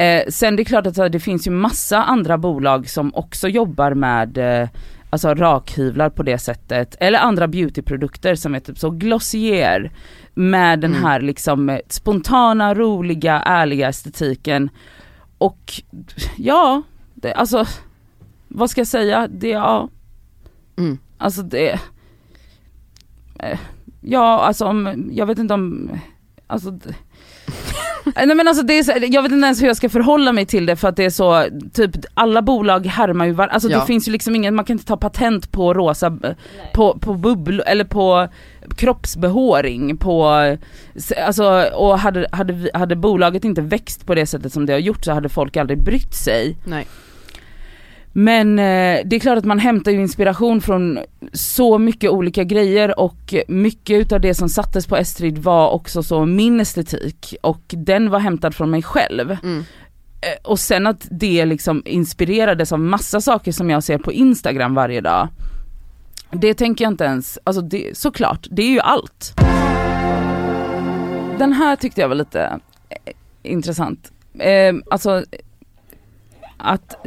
Eh, sen det är klart att det finns ju massa andra bolag som också jobbar med eh, alltså rakhyvlar på det sättet, eller andra beautyprodukter som är typ så Glossier med den Mm. här liksom eh, spontana, roliga, ärliga estetiken. Och ja, det, alltså vad ska jag säga, det ja, Mm. alltså det, eh, ja alltså om, jag vet inte om, alltså d- Nej men alltså det är så, jag vet inte ens hur jag ska förhålla mig till det för att det är så, typ alla bolag härmar ju var, alltså Ja. det finns ju liksom ingen, man kan inte ta patent på rosa, eh, på, på bubbl eller på kroppsbehåring, på, alltså och hade, hade, hade bolaget inte växt på det sättet som det har gjort så hade folk aldrig brytt sig. Nej. Men eh, det är klart att man hämtar ju inspiration från så mycket olika grejer och mycket utav det som sattes på Estrid var också så min estetik och den var hämtad från mig själv. Mm. Eh, Och sen att det liksom inspirerades av massa saker som jag ser på Instagram varje dag. Det tänker jag inte ens, alltså det, såklart, det är ju allt. Den här tyckte jag var lite eh, intressant. Eh, alltså att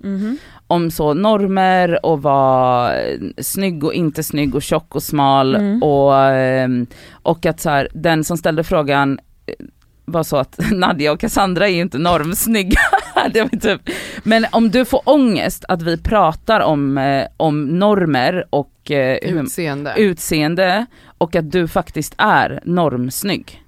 Mhm. om så normer och vara snygg och inte snygg och tjock och smal Mm. och, ehm, och att så här, den som ställde frågan eh, var så att Nadja och Cassandra är ju inte normsnygga. Det var typ. Men om du får ångest att vi pratar om, eh, om normer och eh, Utseende. utseende och att du faktiskt är normsnygg.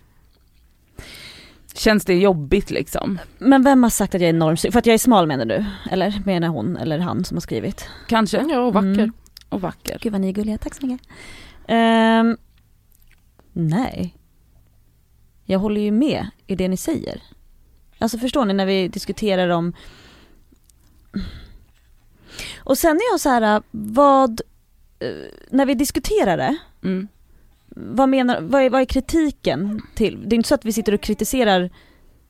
Känns det jobbigt liksom? Men vem har sagt att jag är normsnygg? För att jag är smal menar du? Eller menar hon eller han som har skrivit? Kanske? Ja, och vacker. Mm. Och vacker. Gud vad ni är gulliga, tack så mycket. Ehm, nej. Jag håller ju med i det ni säger. Alltså förstår ni när vi diskuterar om... Och sen är jag så här, vad... eh, När vi diskuterar det, Mm. Vad menar, vad är, vad är kritiken till? Det är inte så att vi sitter och kritiserar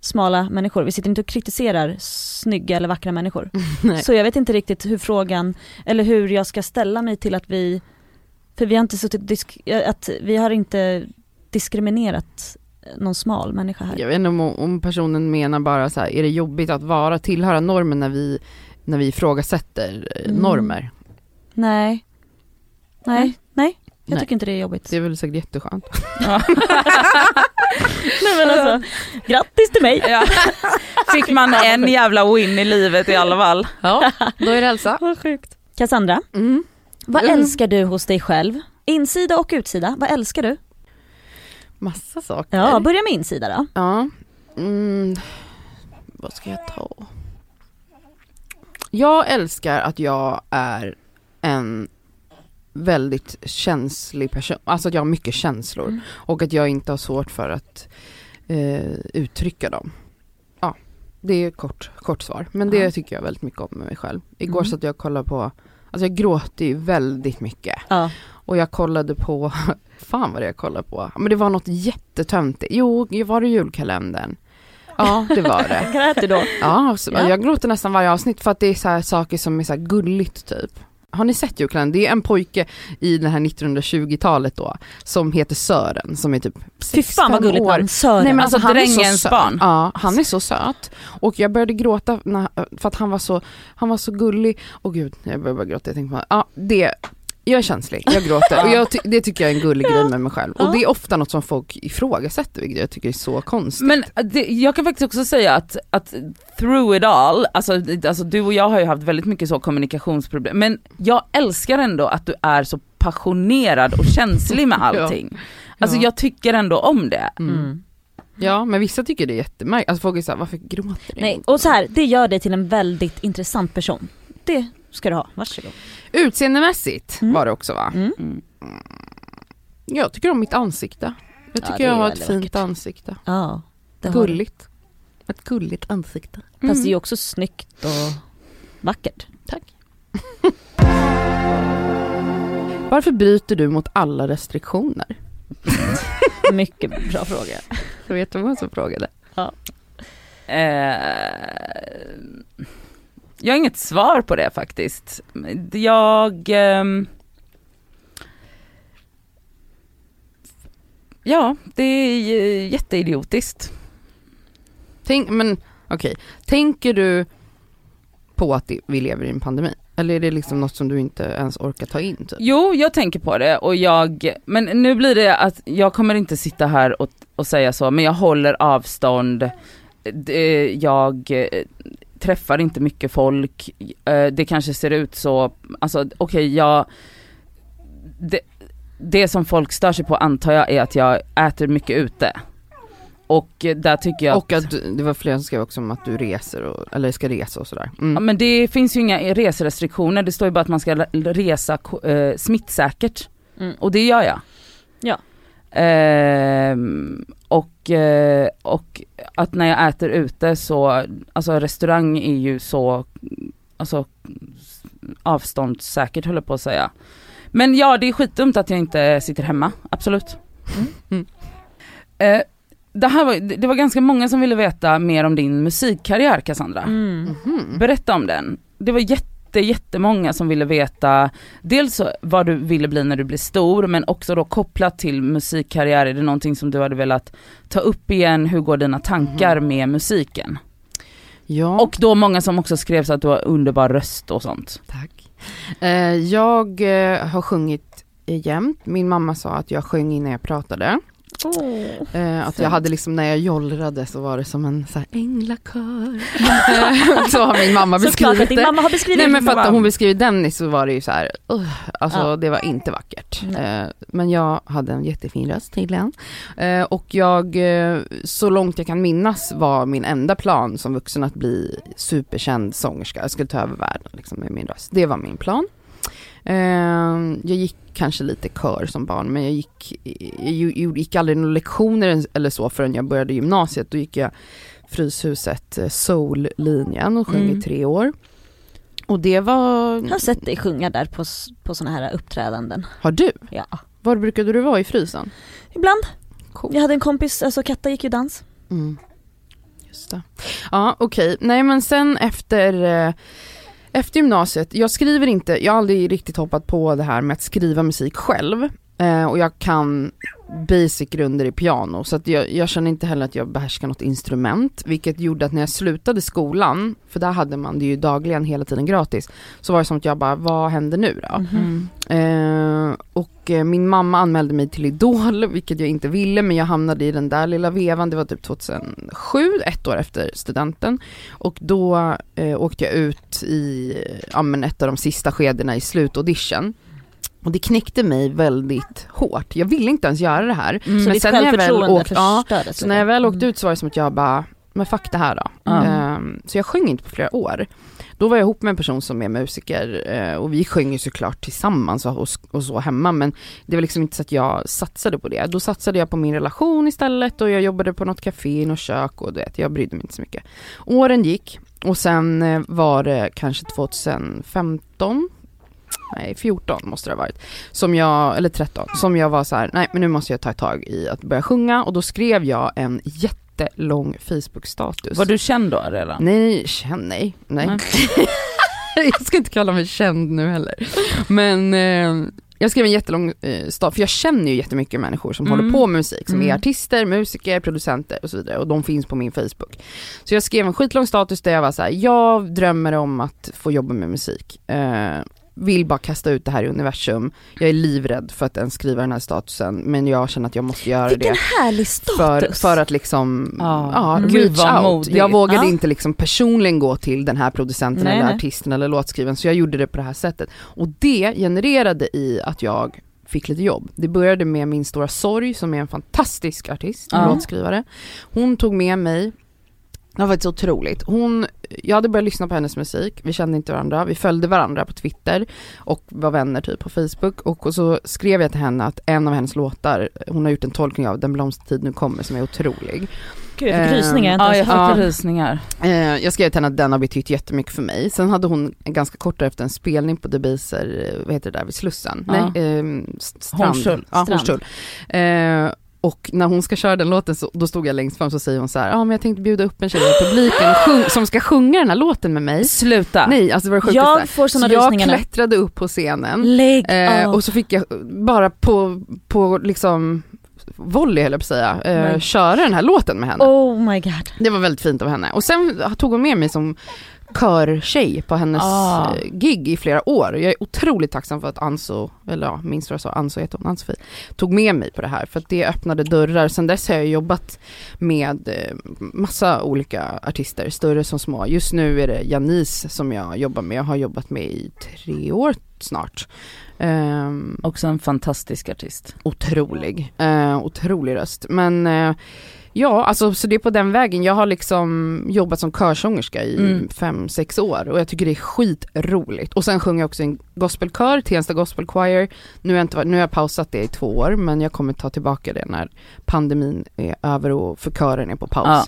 smala människor, vi sitter inte och kritiserar snygga eller vackra människor. Nej. Så jag vet inte riktigt hur frågan, eller hur jag ska ställa mig till att vi, för vi har inte suttit, att vi har inte diskriminerat någon smal människa här. Jag vet inte om, om personen menar bara så här, är det jobbigt att vara, tillhöra normen när vi, när vi ifrågasätter eh, Mm. normer? Nej. Nej, nej. Jag Nej. tycker inte det är jobbigt. Det är väl säkert jätteskönt. Nej men alltså, grattis till mig! Ja. Fick man en jävla win i livet i alla fall. Ja, då är det hälsa. Vad sjukt. Cassandra, Mm. vad Mm. älskar du hos dig själv? Insida och utsida, vad älskar du? Massa saker. Ja, börja med insida då. Ja. Mm. Vad ska jag ta? Jag älskar att jag är en väldigt känslig person, alltså att jag har mycket känslor Mm. och att jag inte har svårt för att eh, uttrycka dem. Ja, det är kort, kort svar, men det Ja. tycker jag väldigt mycket om med mig själv. Igår Mm. så att jag kollade på, alltså jag gråter ju väldigt mycket Ja. och jag kollade på, fan vad det jag kollade på, men det var något jättetöntigt, jo var det julkalendern? Ja det var det. Grät du då? Ja, så, Ja. jag gråter nästan varje avsnitt för att det är så här saker som är så här gulligt typ. Har ni sett julkalendern? Det är en pojke i det här 1920-talet då som heter Sören som är typ Fy fan vad 6-5 gulligt år. Sören. Nej men Alltså, alltså, han är så drängens söt. barn. Ja, han är så söt. Och jag började gråta när, för att han var så, han var så gullig. Och gud, jag började bara gråta. Jag tänkte på, ja det, jag är känslig, jag gråter. och jag, ty- det tycker jag är en gullig grej med mig själv. Och det är ofta något som folk ifrågasätter vilket jag tycker är så konstigt. Men det, jag kan faktiskt också säga att, att through it all, alltså, alltså du och jag har ju haft väldigt mycket så kommunikationsproblem, men jag älskar ändå att du är så passionerad och känslig med allting. Alltså Ja. jag tycker ändå om det. Mm. Mm. Ja men vissa tycker det är jättemärkligt, alltså folk är såhär, varför gråter du? Nej, och så här, det gör dig till en väldigt intressant person. Det ska du ha, varsågod. Utseendemässigt Mm. var det också va? Mm. Mm. Jag tycker om mitt ansikte. Jag Ja, tycker det jag har ett fint vackert. ansikte. Ja, det har du. Gulligt. Ett gulligt ansikte. Fast det är ju också snyggt och vackert. Tack. Varför bryter du mot alla restriktioner? Mycket bra fråga. Jag vet vem som frågade. Eh, jag har inget svar på det faktiskt. Jag... ehm, ja, det är eh, jätteidiotiskt. Tänk, men okej, tänker du på att vi lever i en pandemi? Eller är det liksom något som du inte ens orkar ta in? Typ? Jo, jag tänker på det och jag, men nu blir det att jag kommer inte sitta här och, och säga så, men jag håller avstånd, Det- jag eh, träffar inte mycket folk, Eh, det kanske ser ut så, alltså okej jag, det, det som folk stör sig på antar jag är att jag äter mycket ute. Och där tycker jag Och att du, det var flera som skrev också om att du reser, och, eller ska resa och sådär. Ja, Mm. men det finns ju inga reserestriktioner, det står ju bara att man ska resa eh, smittsäkert. Mm. Och det gör jag. Ja. Ehm, och, eh, och att när jag äter ute så, alltså restaurang är ju så, alltså avståndssäkert höll jag på att säga. Men ja, det är skitdumt att jag inte sitter hemma, absolut. Mm. Eh, det, här var, det var ganska många som ville veta mer om din musikkarriär Cassandra. Mm. Mhm. Berätta om den. Det var jätte, jättemånga som ville veta dels vad du ville bli när du blev stor men också då kopplat till musikkarriär, är det någonting som du hade velat ta upp igen? Hur går dina tankar med musiken? Ja, Och då många som också skrev så att du har underbar röst och sånt. tack. Eh, jag eh, har sjungit jämt. Min mamma sa att jag sjöng innan jag pratade. Eh, att jag hade liksom, när jag jollrade så var det som en så här änglakör. Eh, så har min mamma Såklart beskrivit att din det. mamma har beskrivit Nej det men för att hon beskriver Dennis så var det ju så här, uh, alltså Ja. det var inte vackert. Nej. Eh, men jag hade en jättefin röst tydligen. Eh, och jag, så långt jag kan minnas var min enda plan som vuxen att bli superkänd sångerska. Jag skulle ta över världen liksom, med min röst. Det var min plan. Jag gick kanske lite kör som barn men jag gick, jag gick aldrig några lektioner eller så förrän jag började gymnasiet. Då gick jag Fryshuset eh, Soul-linjen och sjöng Mm. i tre år. Och det var... Jag har sett dig sjunga där på, på såna här uppträdanden. Har du? Ja. Var brukade du vara i Frysen? Ibland. Cool. Jag hade en kompis, alltså Katta gick ju dans. Mm. Just det. Ja okej, nej men sen efter eh, efter gymnasiet, jag skriver inte, jag har aldrig riktigt hoppat på det här med att skriva musik själv. Eh, och jag kan basic grunder i piano så att jag, jag känner inte heller att jag behärskar något instrument. Vilket gjorde att när jag slutade skolan, för där hade man det ju dagligen hela tiden gratis. Så var det som att jag bara, vad händer nu då? Mhm. Eh, och eh, min mamma anmälde mig till Idol, vilket jag inte ville, men jag hamnade i den där lilla vevan, det var typ 2007, ett år efter studenten. Och då eh, åkte jag ut i ja, men ett av de sista skedena i slutaudition. Och det knäckte mig väldigt hårt. Jag ville inte ens göra det här. Så Men ditt sen när jag väl självförtroende ja? Så när jag väl åkte Mm. ut så var det som att jag bara, men fuck det här då. Ja. Ehm, så jag sjöng inte på flera år. Då var jag ihop med en person som är musiker eh, och vi sjöng ju såklart tillsammans och, och så hemma men det var liksom inte så att jag satsade på det. Då satsade jag på min relation istället och jag jobbade på något café något kök och du vet, jag brydde mig inte så mycket. Åren gick och sen eh, var det kanske 2015 Nej 14 måste det ha varit. Som jag, eller 13, som jag var så här: nej men nu måste jag ta tag i att börja sjunga och då skrev jag en jättelång Facebook-status. Var du känd då redan? Nej, känd, nej, nej. Nej. jag ska inte kalla mig känd nu heller. Men eh, jag skrev en jättelång eh, status, för jag känner ju jättemycket människor som Mm. håller på med musik, som är Mm. artister, musiker, producenter och så vidare och de finns på min Facebook. Så jag skrev en skitlång status där jag var så här: jag drömmer om att få jobba med musik. Eh, vill bara kasta ut det här i universum. Jag är livrädd för att ens skriva den här statusen men jag känner att jag måste göra Vilken det härlig för, status! för att liksom, Ja. ja, reach out. modigt. Jag vågade Ja. inte liksom personligen gå till den här producenten Nej, eller nej. artisten eller låtskrivaren så jag gjorde det på det här sättet. Och det genererade i att jag fick lite jobb. Det började med min stora sorg som är en fantastisk artist Ja. låtskrivare. Hon tog med mig det var faktiskt otroligt. Hon, jag hade börjat lyssna på hennes musik, vi kände inte varandra, vi följde varandra på Twitter och var vänner typ på Facebook och, och så skrev jag till henne att en av hennes låtar, hon har gjort en tolkning av Den blomstertid nu kommer som är otrolig. Gud jag fick Eh, rysningar, Ja, jag fick. Eh, jag skrev till henne att den har betytt jättemycket för mig. Sen hade hon ganska kort efter en spelning på Debaser, eh, vad heter det där, vid Slussen? Ja. Nej, eh, Strand. Hornstull. Ja. Hornstull. Eh, och när hon ska köra den låten så då stod jag längst fram så säger hon så här, ja ah, men jag tänkte bjuda upp en tjej i publiken sjung, som ska sjunga den här låten med mig. Sluta. Nej, alltså det var det sjukaste. Jag får såna så jag klättrade upp på scenen eh, och så fick jag bara på, på liksom volley höll jag på att säga, eh, köra den här låten med henne. Oh my god. Det var väldigt fint av henne. Och sen tog hon med mig som körtjej på hennes Ah. eh, gig i flera år. Jag är otroligt tacksam för att Anso, eller ja, vad jag sa, Anso heter hon, Ann-Sofie, tog med mig på det här för att det öppnade dörrar. Sen dess har jag jobbat med eh, massa olika artister, större som små. Just nu är det Janice som jag jobbar med, jag har jobbat med i tre år snart. Ehm, Också en fantastisk artist. otrolig, eh, otrolig röst. Men eh, ja, alltså så det är på den vägen. Jag har liksom jobbat som körsångerska i Mm. fem, sex år och jag tycker det är skitroligt. Och sen sjunger jag också i en gospelkör, Tensta Gospel Choir. Nu har, jag inte, nu har jag pausat det i två år men jag kommer ta tillbaka det när pandemin är över och för kören är på paus. Ja.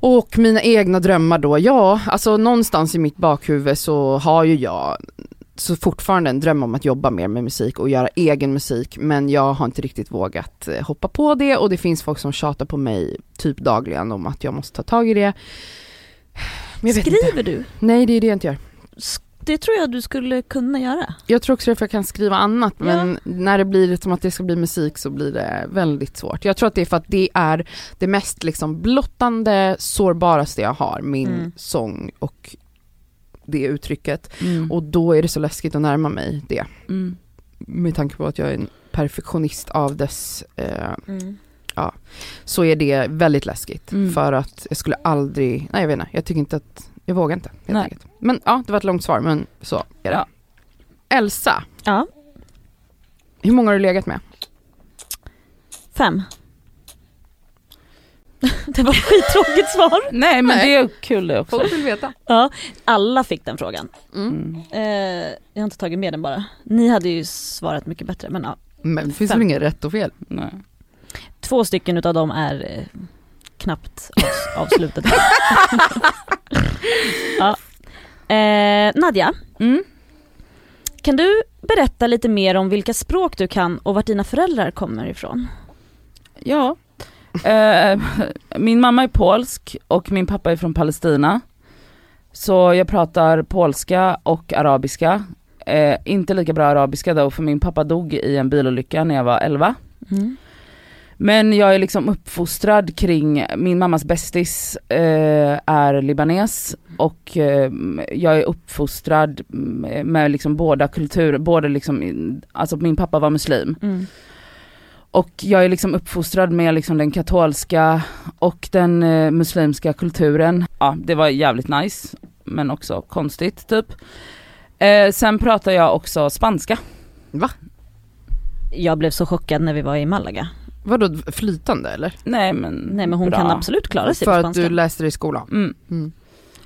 Och mina egna drömmar då, ja, alltså någonstans i mitt bakhuvud så har ju jag så fortfarande en dröm om att jobba mer med musik och göra egen musik men jag har inte riktigt vågat eh, hoppa på det och det finns folk som tjatar på mig typ dagligen om att jag måste ta tag i det. Vet inte. Skriver du? Nej det är det jag inte gör. Det tror jag du skulle kunna göra. Jag tror också det för jag kan skriva annat Ja. men när det blir som att det ska bli musik så blir det väldigt svårt. Jag tror att det är för att det är det mest liksom blottande, sårbaraste jag har, min Mm. sång och det uttrycket. Mm. Och då är det så läskigt att närma mig det. Mm. Med tanke på att jag är en perfektionist av dess, eh, Mm. så är det väldigt läskigt. Mm. För att jag skulle aldrig, nej jag vet inte, jag tycker inte att, jag vågar inte helt Nej. enkelt. Men ja, det var ett långt svar men så är det. Ja. Elsa, Ja, hur många har du legat med? fem. det var ett skittråkigt svar. Nej men Nej. det är kul det också. Folk vill veta. Ja, alla fick den frågan. Mm. Eh, jag har inte tagit med den bara. Ni hade ju svarat mycket bättre men ja. Men det finns väl inget rätt och fel? Nej. Två stycken utav dem är eh, knappt avs- avslutade. ja. eh, Nadja, Mm. kan du berätta lite mer om vilka språk du kan och vart dina föräldrar kommer ifrån? Ja. Eh, min mamma är polsk och min pappa är från Palestina. Så jag pratar polska och arabiska. Eh, inte lika bra arabiska då för min pappa dog i en bilolycka när jag var 11. Mm. Men jag är liksom uppfostrad kring, min mammas bästis eh, är libanes och eh, jag är uppfostrad med, liksom båda kulturer, både liksom, alltså min pappa var muslim. Mm. Och jag är liksom uppfostrad med liksom den katolska och den eh, muslimska kulturen. Ja, det var jävligt nice, men också konstigt typ. Eh, sen pratar jag också spanska. Jag blev så chockad när vi var i Malaga. Vadå flytande eller? Nej men Nej men hon bra. kan absolut klara sig på För att spanska. du läste det i skolan? Mm, Mm.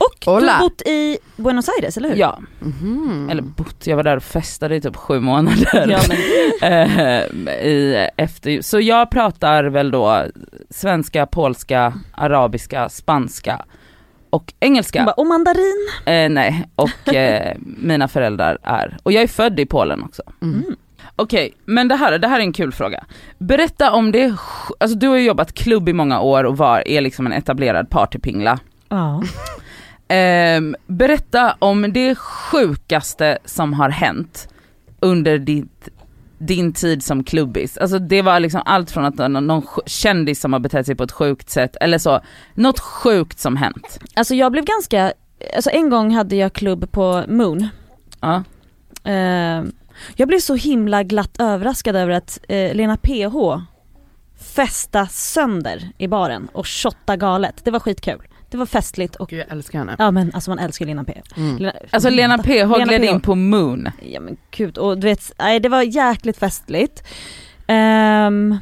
Och du Hola. har bott i Buenos Aires, eller hur? ja, Mhm. eller bott, jag var där och festade i typ sju månader. Ja, men, eh, i, efter, så jag pratar väl då svenska, polska, arabiska, spanska och engelska. bara, och mandarin. Eh, nej, och eh, mina föräldrar är, och jag är född i Polen också. Mm. Mm. Okej, men det här, det här är en kul fråga. Berätta om det, alltså du har ju jobbat klubb i många år och var, är liksom en etablerad partypingla. Ja. Ehm, berätta om det sjukaste som har hänt under ditt, din tid som klubbis. Alltså det var liksom allt från att någon, kändis som har betett sig på ett sjukt sätt, eller så, något sjukt som hänt. Alltså jag blev ganska, alltså en gång hade jag klubb på Moon. Ja. Eh, jag blev så himla glatt överraskad över att eh, Lena PH festa sönder i baren och shotta galet. Det var skitkul. Det var festligt och Gud, jag älskar henne. ja men alltså man älskar Lena PH. Mm. Lena, Alltså Lena PH Lena gled in på Moon. Ja men gud, och du vet, nej det var jäkligt festligt. Ehm,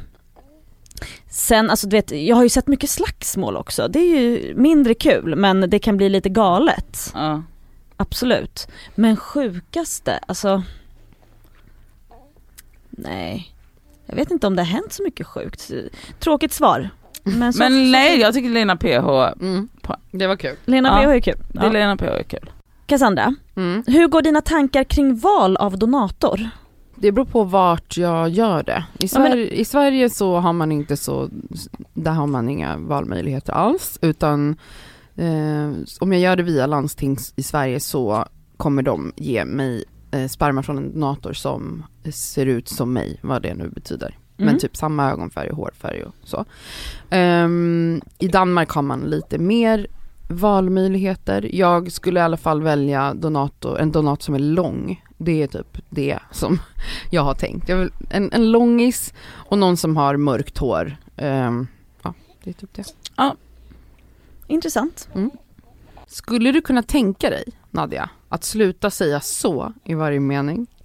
sen alltså du vet, jag har ju sett mycket slagsmål också. Det är ju mindre kul men det kan bli lite galet. Ja. Absolut. Men sjukaste, alltså Nej. Jag vet inte om det har hänt så mycket sjukt. Tråkigt svar. Men, så, Men så, nej, jag tycker Lena PH, Mm. Det var kul. Lena Ja. PH är kul. det Ja. Lena PH är kul. Cassandra, Mm. hur går dina tankar kring val av donator? Det beror på vart jag gör det. I Ja, men- Sverige, I Sverige så har man inte så, där har man inga valmöjligheter alls utan eh, om jag gör det via landsting i Sverige så kommer de ge mig eh, sperma från en donator som ser ut som mig, vad det nu betyder. Mm. Men typ samma ögonfärg och hårfärg och så. Ehm, I Danmark har man lite mer valmöjligheter. Jag skulle i alla fall välja donator, en donator som är lång. Det är typ det som jag har tänkt. Jag vill, en, en långis och någon som har mörkt hår. Ehm, ja, det är typ det. Intressant. Skulle du kunna tänka dig, Nadja, att sluta säga så i varje mening?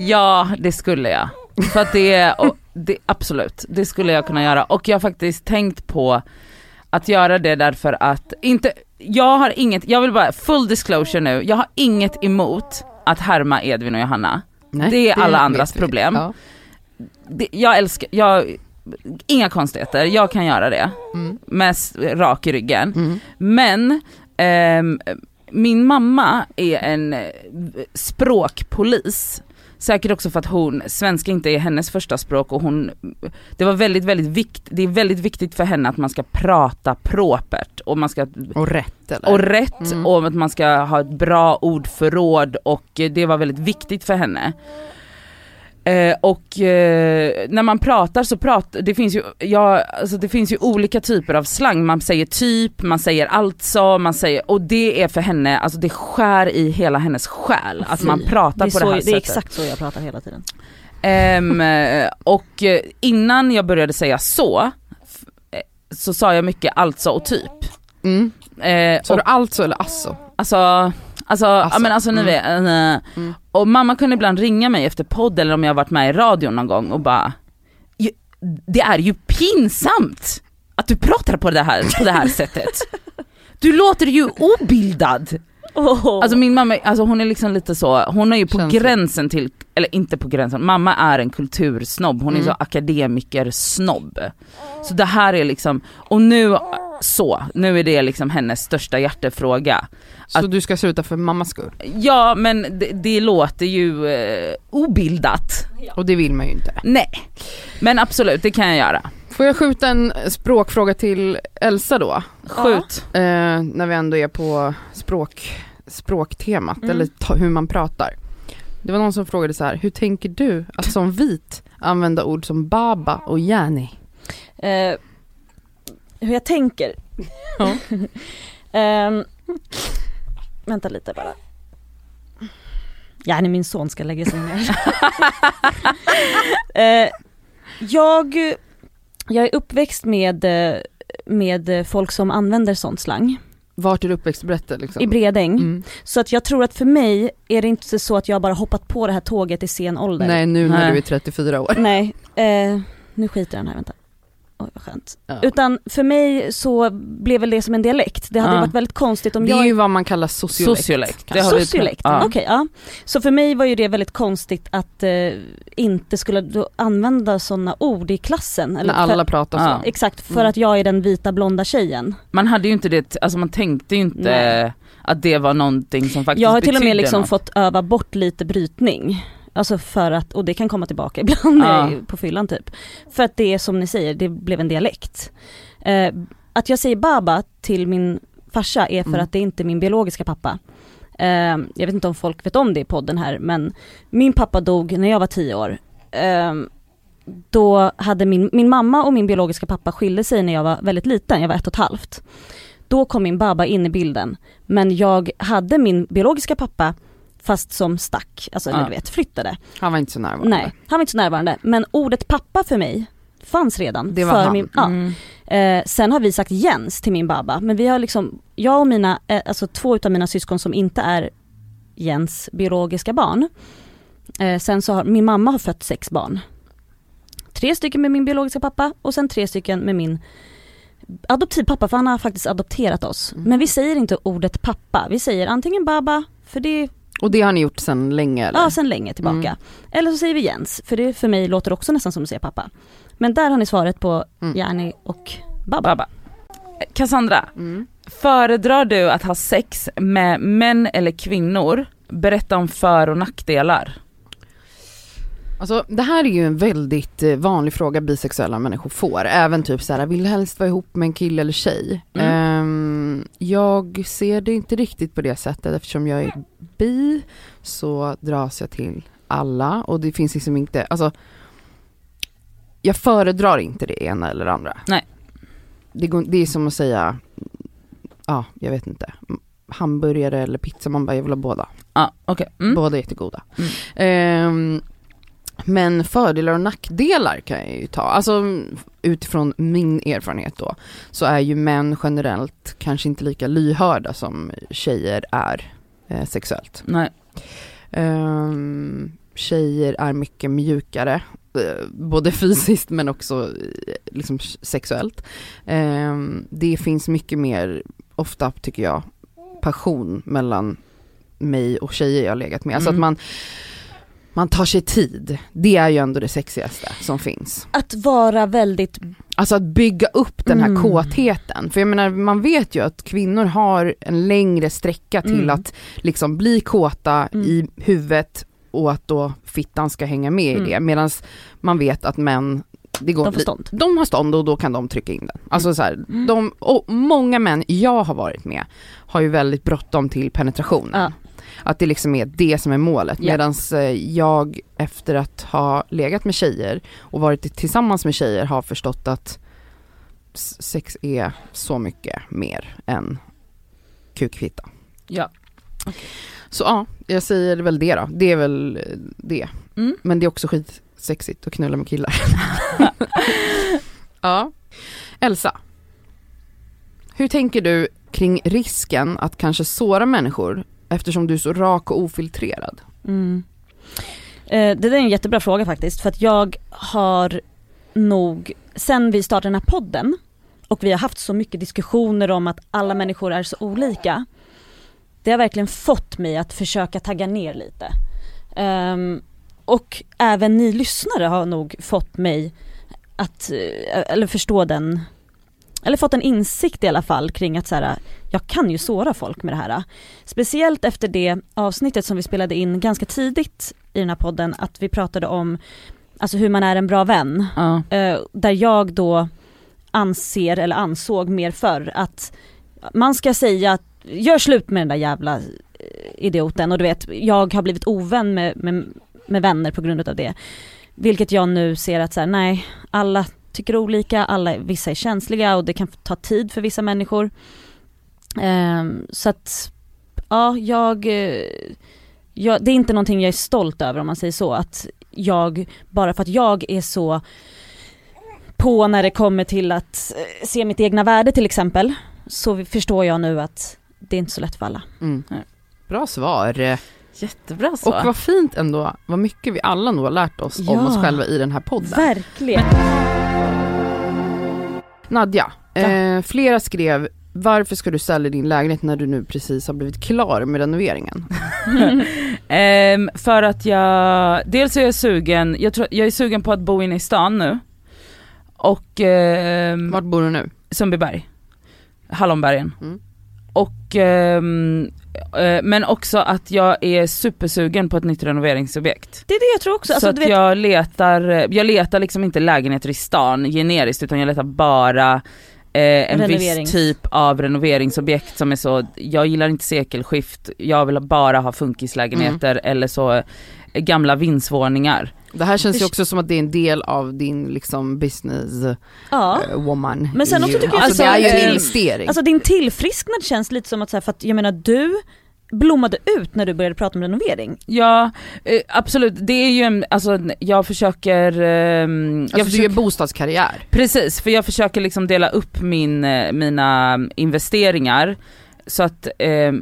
Ja, det skulle jag. För att det är, det, absolut, det skulle jag kunna göra. Och jag har faktiskt tänkt på att göra det därför att, inte, jag har inget, jag vill bara, full disclosure nu, jag har inget emot att härma Edvin och Johanna. Nej, Det är alla andras vi. problem. Ja. Det, jag älskar, jag, inga konstigheter, jag kan göra det. Mm. Mest rak i ryggen. Mm. Men ehm, min mamma är en eh, språkpolis. Säkert också för att hon, svenska inte är hennes första språk och hon, det var väldigt, väldigt viktigt, det är väldigt viktigt för henne att man ska prata propert och man ska, Och rätt eller? och rätt Mm. och att man ska ha ett bra ordförråd och det var väldigt viktigt för henne. Eh, och eh, när man pratar så pratar, det finns ju, ja, alltså det finns ju olika typer av slang, man säger typ, man säger alltså, man säger, och det är för henne, alltså det skär i hela hennes själ att man pratar det är, på så, det här det är sättet. exakt så jag pratar hela tiden. Ehm, eh, och eh, innan jag började säga så, eh, så sa jag mycket alltså och typ. Mm. Eh, Så och, du alltså eller alltså? alltså, alltså, ja men alltså ni Mm. vet, eh, Mm. och mamma kunde ibland ringa mig efter podd eller om jag varit med i radion någon gång och bara, "Ju- det är ju pinsamt att du pratar på det här, på det här sättet. Du låter ju obildad. Oh. Alltså min mamma, alltså hon är liksom lite så, hon är ju på Känslig. gränsen till, eller inte på gränsen, mamma är en kultursnobb, hon är Mm. så akademikersnobb. Så det här är liksom, och nu så, nu är det liksom hennes största hjärtefråga. Så Att- du ska sluta för mammas skull? Ja men det, det låter ju eh, obildat. Och det vill man ju inte. Nej, men absolut det kan jag göra. Får jag skjuta en språkfråga till Elsa då? Skjut. Eh, när vi ändå är på språk, språktemat, Mm. eller ta, hur man pratar. Det var någon som frågade så här, hur tänker du att som vit använda ord som baba och yani? Eh, hur jag tänker? Ja. Ehm, vänta lite bara. Ja, min son ska lägga sig ner. eh, jag, jag är uppväxt med, med folk som använder sånt slang Vart är du uppväxt? Berätta liksom. i Bredäng. Mm. Så att jag tror att för mig är det inte så att jag bara hoppat på det här tåget i sen ålder. Nej nu när Nej. du är 34 år. Nej, eh, nu skiter jag den här, vänta. Oj vad skönt. Ja. Utan för mig så blev väl det som en dialekt. Det hade Ja. varit väldigt konstigt om Det jag... är ju vad man kallar sociolekt. Sociolekt. Det Sociolekt, ja. okej ja. Så för mig var ju det väldigt konstigt att eh, inte skulle då använda sådana ord i klassen. När Eller alla för, pratar Ja. så. Exakt, för Mm. att jag är den vita blonda tjejen. Man hade ju inte det, alltså man tänkte ju inte Nej. att det var någonting som faktiskt Jag har till och med betydde liksom något. fått öva bort lite brytning. Alltså för att, och det kan komma tillbaka ibland jag är på fyllan typ. För att det är som ni säger, det blev en dialekt. Eh, att jag säger baba till min farsa är för Mm. att det inte är min biologiska pappa. Eh, jag vet inte om folk vet om det i podden här men min pappa dog när jag var tio år. Eh, då hade min, min mamma och min biologiska pappa skilde sig när jag var väldigt liten, jag var ett och ett halvt. Då kom min baba in i bilden. Men jag hade min biologiska pappa fast som stack, alltså Ja. du vet flyttade. Han var inte så närvarande. Nej, han var inte så närvarande. Men ordet pappa för mig fanns redan. Det var för han. Min, ja. Mm. eh, sen har vi sagt Jens till min baba, men vi har liksom, jag och mina, eh, alltså två utav mina syskon som inte är Jens biologiska barn. Eh, sen så har, min mamma har fött sex barn. Tre stycken med min biologiska pappa och sen tre stycken med min adoptivpappa för han har faktiskt adopterat oss. Mm. Men vi säger inte ordet pappa, vi säger antingen baba, för det Och det har ni gjort sedan länge eller? Ja, sen länge tillbaka. Eller så säger vi Jens, för det för mig låter också nästan som att säga pappa. Men där har ni svaret på Mm. Yani och Baba. Baba. Cassandra, Mm. föredrar du att ha sex med män eller kvinnor? Berätta om för och nackdelar. Alltså det här är ju en väldigt eh, vanlig fråga bisexuella människor får. Även typ så här, vill du helst vara ihop med en kille eller tjej? Mm. Ehm, jag ser det inte riktigt på det sättet eftersom jag är bi så dras jag till alla och det finns liksom inte, alltså jag föredrar inte det ena eller det andra. Nej. Det, går, det är som att säga ja jag vet inte, hamburgare eller pizza, man bara jag vill ha båda. Ja, okej. Mm. Båda är jättegoda. Ehm, men fördelar och nackdelar kan jag ju ta. Alltså utifrån min erfarenhet då, så är ju män generellt kanske inte lika lyhörda som tjejer är eh, sexuellt. Nej. Ehm, tjejer är mycket mjukare, eh, både fysiskt men också eh, liksom sexuellt. Ehm, det finns mycket mer, ofta tycker jag, passion mellan mig och tjejer jag har legat med. Alltså Mm. att man, man tar sig tid. Det är ju ändå det sexigaste som finns. Att vara väldigt, Alltså att bygga upp den här Mm. kåtheten. För jag menar, man vet ju att kvinnor har en längre sträcka till Mm. att liksom bli kåta Mm. i huvudet och att då fittan ska hänga med Mm. i det. Medan man vet att män, det går de får stånd. de har stånd och då kan de trycka in den. Alltså så här, Mm. de, och många män jag har varit med har ju väldigt bråttom till penetrationen. Ja. Att det liksom är det som är målet. Ja. Medan jag efter att ha legat med tjejer och varit tillsammans med tjejer har förstått att sex är så mycket mer än kukfitta. Ja. Så ja, jag säger väl det då. Det är väl eh, det. Mm. Men det är också skitsexigt att knulla med killar. ja. Elsa. Hur tänker du kring risken att kanske såra människor eftersom du är så rak och ofiltrerad? Mm. Eh, det där är en jättebra fråga faktiskt för att jag har nog, sen vi startade den här podden och vi har haft så mycket diskussioner om att alla människor är så olika. Det har verkligen fått mig att försöka tagga ner lite. Ehm, och även ni lyssnare har nog fått mig att, eh, eller förstå den, eller fått en insikt i alla fall kring att så här, jag kan ju såra folk med det här. Speciellt efter det avsnittet som vi spelade in ganska tidigt i den här podden, att vi pratade om alltså hur man är en bra vän. Ja. Eh, där jag då anser, eller ansåg mer förr, att man ska säga att gör slut med den där jävla eh, idioten och du vet, jag har blivit ovän med, med, med vänner på grund av det. Vilket jag nu ser att så här, nej, alla tycker olika, alla, vissa är känsliga och det kan ta tid för vissa människor. Ehm, så att, ja, jag, eh, jag, det är inte någonting jag är stolt över om man säger så, att jag, bara för att jag är så på när det kommer till att eh, se mitt egna värde till exempel, så förstår jag nu att det är inte så lätt för alla. Mm. Bra svar. Jättebra så. Och vad fint ändå, vad mycket vi alla nog har lärt oss om Ja. oss själva i den här podden. Verkligen. Nadja, Ja. eh, flera skrev varför ska du sälja din lägenhet när du nu precis har blivit klar med renoveringen? Ehm, för att jag, dels är jag sugen, jag, tror, jag är sugen på att bo inne i stan nu. Och ehm, Vart bor du nu? Sundbyberg, Hallonbergen. Mm. Och, eh, men också att jag är supersugen på ett nytt renoveringsobjekt. Det är det jag tror också. så Alltså, att du vet, jag letar, jag letar liksom inte lägenheter i stan generiskt utan jag letar bara eh, en viss typ av renoveringsobjekt som är så, jag gillar inte sekelskift, jag vill bara ha funkislägenheter Mm. eller så eh, gamla vindsvåningar. Det här känns ju också som att det är en del av din liksom business ja. eh, woman. Men sen också tycker jag alltså, att- det är ju en investering. Alltså din tillfrisknad känns lite som att så här, för att jag menar du blommade ut när du började prata om renovering. Ja eh, absolut, det är ju en, alltså jag försöker, ehm, jag alltså, du försöker gör bostadskarriär. Precis, för jag försöker liksom dela upp min, eh, mina investeringar så att, eh,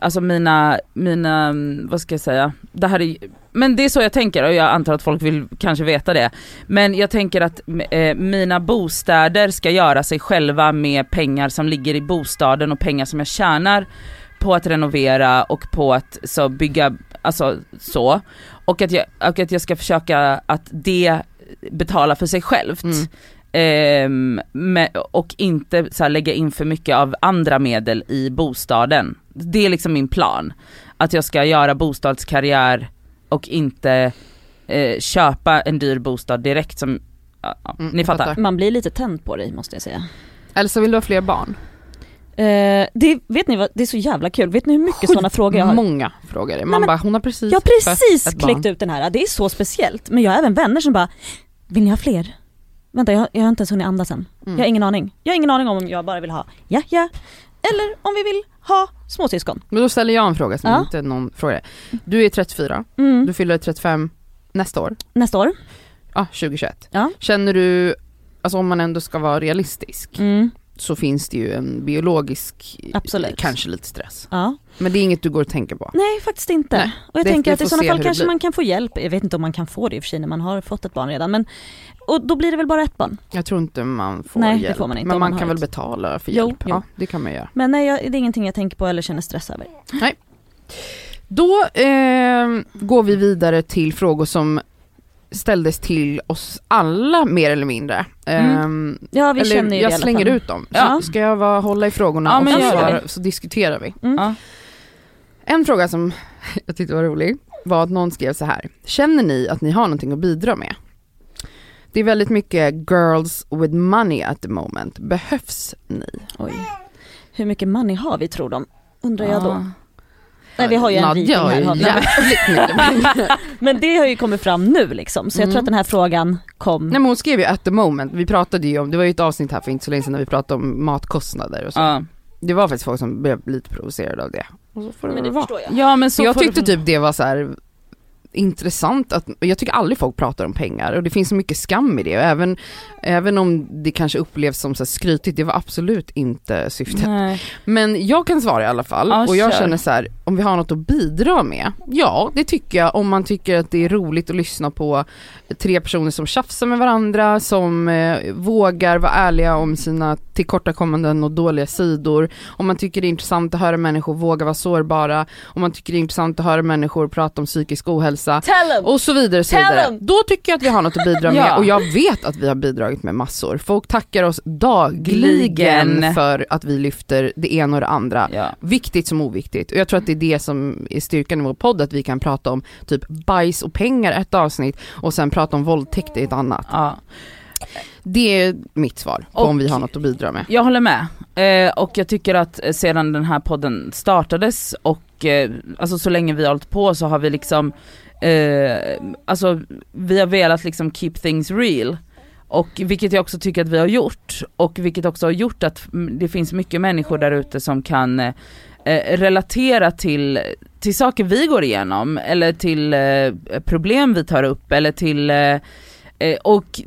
alltså mina, mina, vad ska jag säga, det här är, men det är så jag tänker och jag antar att folk vill kanske veta det. Men jag tänker att eh, mina bostäder ska göra sig själva med pengar som ligger i bostaden och pengar som jag tjänar på att renovera och på att så bygga, alltså så. Och att jag, och att jag ska försöka att det betala för sig självt. Mm. Ehm, med, och inte så här, lägga in för mycket av andra medel i bostaden. Det är liksom min plan. Att jag ska göra bostadskarriär och inte eh, köpa en dyr bostad direkt som, ja, ja, Mm, ni fattar. fattar. Man blir lite tänd på dig måste jag säga. Elsa, vill du ha fler barn? Eh, det, vet ni vad, det är så jävla kul. Vet ni hur mycket sådana frågor jag har? Många frågor. Man men- bara, hon har precis Jag har precis barn. kläckt ut den här, det är så speciellt. Men jag har även vänner som bara, vill ni ha fler? Vänta jag, jag har inte ens hunnit andas än. Mm. Jag har ingen aning. Jag har ingen aning om jag bara vill ha, ja ja. eller om vi vill ha småsyskon. Men då ställer jag en fråga som Ja. inte någon frågar. Du är 34, Mm. du fyller 35 nästa år, Nästa år. ja 2021. Ja. Känner du, alltså om man ändå ska vara realistisk, Mm. Så finns det ju en biologisk, Absolut. kanske lite stress. Ja. Men det är inget du går och tänker på. Nej faktiskt inte. Nej, och jag det- tänker att i sådana fall kanske man kan få hjälp. Jag vet inte om man kan få det i och för sig när man har fått ett barn redan. Men, och då blir det väl bara ett barn. Jag tror inte man får Nej, det hjälp. får man inte Men man man kan väl ett. betala för hjälp? jo. Ja, det kan man göra. Men nej, jag, det är ingenting jag tänker på eller känner stress över. Då eh, går vi vidare till frågor som ställdes till oss alla mer eller mindre. Mm. Eh, Ja vi eller känner ju det jag alla slänger ut dem. Ja. Så ska jag vara, hålla i frågorna Ja, och men så, det. svara, så diskuterar vi. Mm. Ja. En fråga som jag tyckte var rolig var att någon skrev så här. Känner ni att ni har någonting att bidra med? Det är väldigt mycket girls with money at the moment. Behövs ni? Oj. Hur mycket money har vi tror de? Undrar jag då. Nej vi har ju en Nadja riking har här. ju vi. jävligt. Men det har ju kommit fram nu liksom. Så jag Mm. tror att den här frågan kom. Nej men hon skrev ju at the moment, vi pratade ju om, det var ju ett avsnitt här för inte så länge sedan när vi pratade om matkostnader och så. Ja. Det var faktiskt folk som blev lite provocerade av det. Och så får det väl vara. jag. ja men så jag tyckte det- typ det var så här intressant att, jag tycker aldrig folk pratar om pengar och det finns så mycket skam i det och även, även om det kanske upplevs som så skrytigt, det var absolut inte syftet. Nej. Men jag kan svara i alla fall Ja, och jag kör. känner så här, om vi har något att bidra med, ja det tycker jag om man tycker att det är roligt att lyssna på tre personer som tjafsar med varandra, som eh, vågar vara ärliga om sina tillkortakommanden och dåliga sidor, om man tycker det är intressant att höra människor våga vara sårbara, om man tycker det är intressant att höra människor prata om psykisk ohälsa och så vidare. Så Tell vidare. Då tycker jag att vi har något att bidra med Ja. och jag vet att vi har bidragit med massor. Folk tackar oss dagligen Gligen. för att vi lyfter det ena och det andra. Ja. Viktigt som oviktigt. Och jag tror att det är det som är styrkan i vår podd, att vi kan prata om typ bajs och pengar ett avsnitt och sen prata om våldtäkt i ett annat. Ja. Det är mitt svar på Och- om vi har något att bidra med. Jag håller med. Eh, och jag tycker att eh, sedan den här podden startades och eh, alltså så länge vi har hållit på så har vi liksom, eh, alltså vi har velat liksom keep things real. Och vilket jag också tycker att vi har gjort. Och vilket också har gjort att det finns mycket människor där ute som kan eh, eh, relatera till, till saker vi går igenom eller till eh, problem vi tar upp eller till, eh, eh och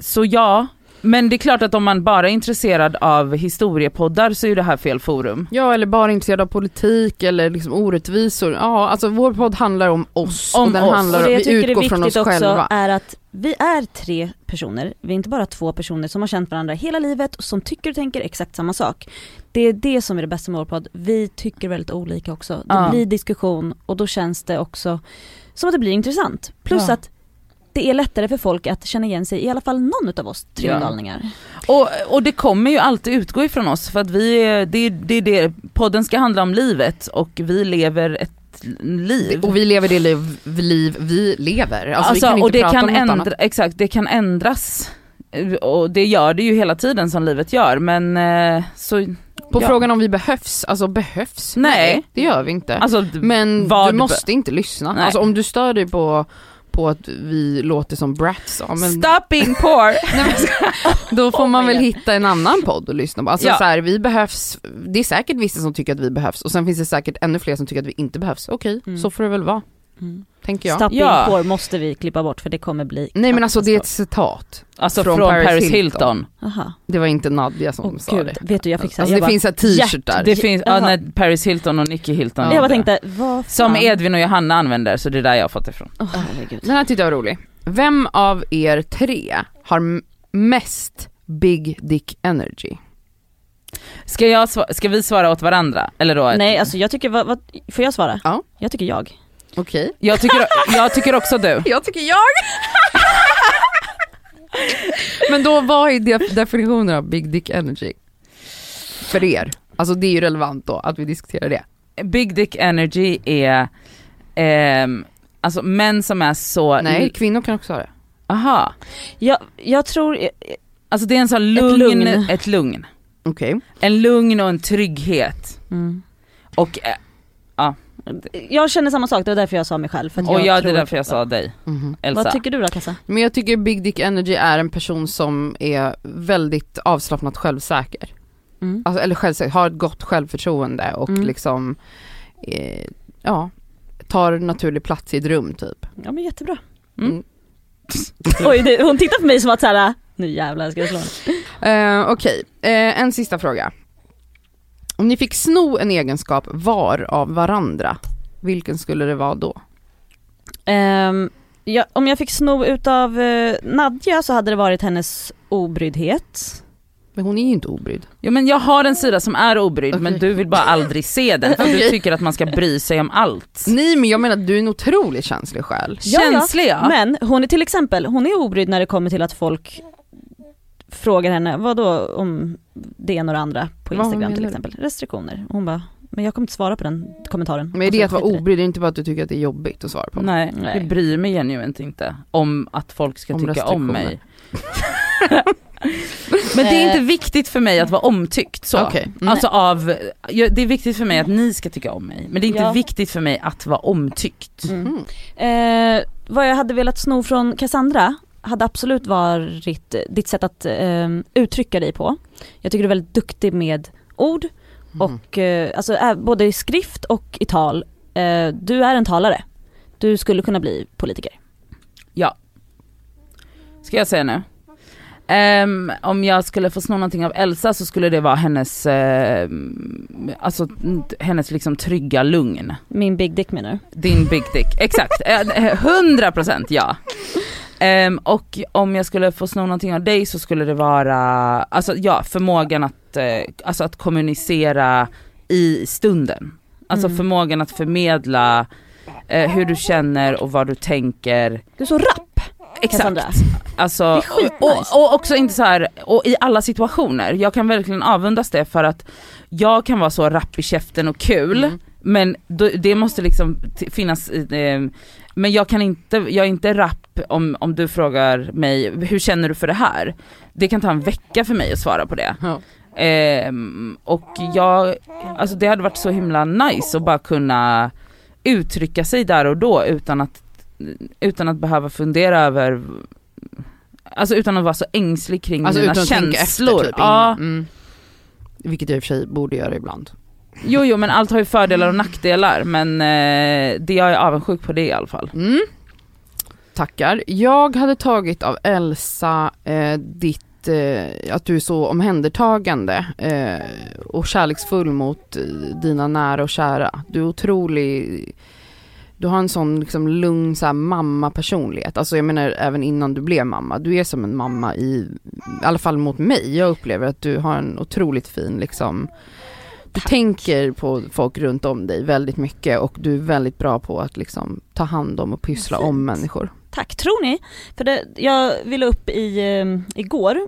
så ja, men det är klart att om man bara är intresserad av historiepoddar så är det här fel forum. Ja eller bara intresserad av politik eller liksom orättvisor. Ja alltså vår podd handlar om oss Om och den oss. handlar Och om, det jag vi tycker är utgår från oss viktigt också själva. är att vi är tre personer, vi är inte bara två personer som har känt varandra hela livet och som tycker och tänker exakt samma sak. Det är det som är det bästa med vår podd, vi tycker väldigt olika också. Det Ja. blir diskussion och då känns det också som att det blir intressant. Plus Ja. att det är lättare för folk att känna igen sig i alla fall någon av oss triangulningar. Och, och det kommer ju alltid utgå ifrån oss för att vi, är- det är det, är det, podden ska handla om livet och vi lever ett liv. Och vi lever det liv, liv vi lever. Alltså, vi Alltså, kan inte och det prata kan om något ändra, annat. exakt, det kan ändras. Och det gör det ju hela tiden som livet gör men eh, så, På ja. frågan om vi behövs, alltså behövs? Nej. det gör vi inte. alltså Men du måste inte lyssna. Nej. Alltså om du stör dig på, på att vi låter som brats, ja, men, Stop being poor! Då får Oh man väl God. hitta en annan podd att lyssna på. Alltså Ja. så här, vi behövs, det är säkert vissa som tycker att vi behövs och sen finns det säkert ännu fler som tycker att vi inte behövs. Okej, Mm. så får det väl vara, Mm. tänker jag. Stop being Ja. poor måste vi klippa bort för det kommer bli Nej men alltså det är ett citat. Alltså Från från, Paris Paris, Hilton. Hilton. Aha. Det var inte Nadja som Åh sa gud, det. vet du jag fick så här, Alltså jag det bara, finns en t-shirt där. Det finns, ja, när Paris Hilton och Nicky Hilton Ja. jag bara tänkte, vad Som? Edvin och Johanna använder så det är där jag har fått ifrån. Åh, herregud. Den här tyckte jag var rolig. Vem av er tre har mest big dick energy? Ska, jag sva- ska vi svara åt varandra? Eller då? Nej alltså jag tycker, vad, vad, får jag svara? Ja. Jag tycker jag. Okej. jag, tycker, jag tycker också du. Jag tycker jag! Men då, vad är def- definitionen av big dick energy? För er? Alltså det är ju relevant då att vi diskuterar det. Big dick energy är ehm, alltså män som är så... Nej, kvinnor kan också ha det. Aha. Jag, jag tror, Alltså det är en sån lugn, lugn. ett lugn. Okej. En lugn och en trygghet. mm. Och, eh, jag känner samma sak, det var därför jag sa mig själv. För att och jag jag, det är därför jag sa dig, Mhm. Elsa. Vad tycker du då Kassa? Men jag tycker big dick energy är en person som är väldigt avslappnat självsäker. Mm. Alltså, eller självsäker, har ett gott självförtroende och Mm. liksom, eh, ja, tar naturlig plats i ett rum typ. Ja men jättebra. Mm. Oj, det, hon tittar på mig som att såhär, nu jävlar ska jag slå. Eh, Okej, eh, en sista fråga. Om ni fick sno en egenskap var av varandra, vilken skulle det vara då? Ehm, ja, om jag fick sno utav uh, Nadja så hade det varit hennes obryddhet. Men hon är ju inte obrydd. Jo men jag har en sida som är obrydd Okej. men du vill bara aldrig se den för du tycker att man ska bry sig om allt. Nej men jag menar du är en otroligt känslig själ. Ja, ja. Känslig ja. Men hon är till exempel, hon är obrydd när det kommer till att folk frågar henne, vad då om det och det andra på Instagram till exempel. Restriktioner. Hon bara, men jag kommer inte svara på den kommentaren. Men är det att Alltså, vara skit i obrydd, det är inte bara att du tycker att det är jobbigt att svara på? Nej, Nej. jag bryr mig genuint inte om att folk ska Om tycka om mig. men det är inte Eh. viktigt för mig att vara omtyckt så. Okej. Mm. Alltså av, det är viktigt för mig att ni ska tycka om mig men det är inte Ja. viktigt för mig att vara omtyckt. Mm. Eh, vad jag hade velat sno från Cassandra hade absolut varit ditt sätt att eh, uttrycka dig på. Jag tycker du är väldigt duktig med ord Mm. och eh, alltså både i skrift och i tal. Eh, du är en talare. Du skulle kunna bli politiker. Ska jag säga nu? Ehm, om jag skulle få sno någonting av Elsa så skulle det vara hennes, eh, alltså hennes liksom trygga lugn. Min big dick menar du? Din big dick, exakt. Eh, 100% ja. Ehm, och om jag skulle få sno någonting av dig så skulle det vara, alltså ja, förmågan att, eh, alltså att kommunicera i stunden. Alltså Mm. förmågan att förmedla eh, hur du känner och vad du tänker. Du är så rapp Cassandra. Alltså, Det är skitnice. och, och också inte så här, och i alla situationer. Jag kan verkligen avundas det för att jag kan vara så rapp i käften och kul, Mm. men då, det måste liksom finnas, eh, men jag kan inte, jag är inte rapp om, om du frågar mig, hur känner du för det här? Det kan ta en vecka för mig att svara på det. Ja. Ehm, och jag, alltså det hade varit så himla nice att bara kunna uttrycka sig där och då utan att, utan att behöva fundera över, alltså utan att vara så ängslig kring Alltså mina utan att tänka känslor. efter typ ja, innan. Mm. Vilket jag i och för sig borde göra ibland. jo jo men allt har ju fördelar och nackdelar men eh, det jag är avundsjuk på det i alla fall. Mm. Tackar. Jag hade tagit av Elsa eh, ditt, eh, att du är så omhändertagande eh, och kärleksfull mot eh, dina nära och kära. Du är otrolig, du har en sån liksom lugn så mamma-personlighet. Alltså jag menar även innan du blev mamma. Du är som en mamma i, i alla fall mot mig. Jag upplever att du har en otroligt fin liksom du tänker på folk runt om dig väldigt mycket och du är väldigt bra på att liksom ta hand om och pyssla om människor. Tack, tror ni? För det, jag ville upp i, eh, igår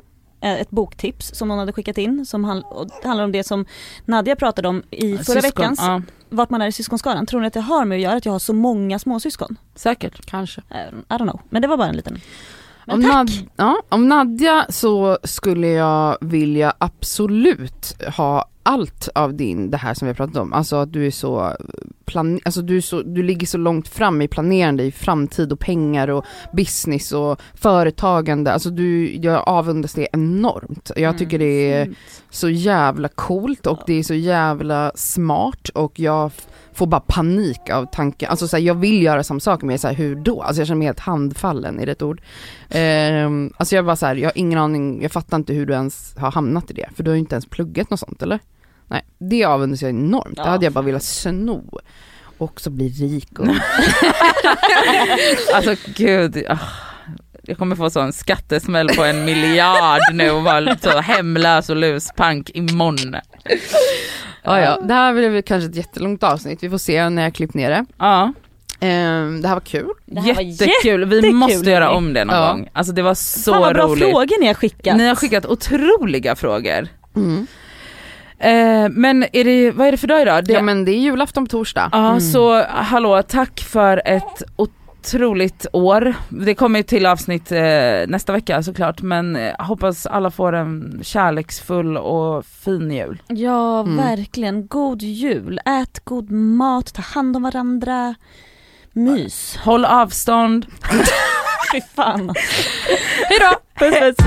eh, ett boktips som hon hade skickat in som hand, handlar om det som Nadja pratade om i förra Syskon, veckans, Ja, vart man är i syskonskaran. Tror ni att det har med att göra att jag har så många småsyskon? säkert. Kanske. Eh, I don't know, men det var bara en liten. Om, tack! Nad, ja, om Nadja så skulle jag vilja absolut ha allt av din, det här som vi har pratat om. Alltså att du är så, plan, alltså du, är så du ligger så långt fram i planerande i framtid och pengar och business och företagande. Alltså du, jag avundas det enormt. Jag tycker det är så jävla coolt och det är så jävla smart och jag får bara panik av tanken, alltså så här, jag vill göra samma sak men jag är så här, hur då? Alltså jag känner mig helt handfallen, det ett ord? Ehm, alltså jag bara så här, jag har ingen aning, jag fattar inte hur du ens har hamnat i det, för du har ju inte ens pluggat något sånt eller? Nej, det avundas jag enormt, det Ja. hade jag bara velat sno. Och också bli rik och... Alltså gud, ah, jag kommer få sån skattesmäll på en miljard nu och vara så hemlös och luspank imorgon. ja, ja, det här blev kanske ett jättelångt avsnitt, vi får se när jag klippt ner det. Ja, Ehm, det här var kul. Det här var jättekul. Vi måste göra om det någon Ja. gång. Alltså det var så Fan vad bra roligt. frågor ni har skickat. Ni har skickat otroliga frågor. Mm. Eh, men är det, vad är det för dag idag? Det, Ja men det är julafton på torsdag. Ja Mm. så hallå, tack för ett otroligt år. Det kommer ju till avsnitt eh, nästa vecka såklart men eh, hoppas alla får en kärleksfull och fin jul. Ja, Mm. verkligen. God jul. Ät god mat, ta hand om varandra. Mys. Håll avstånd. Fy fan. Hejdå! Puss puss.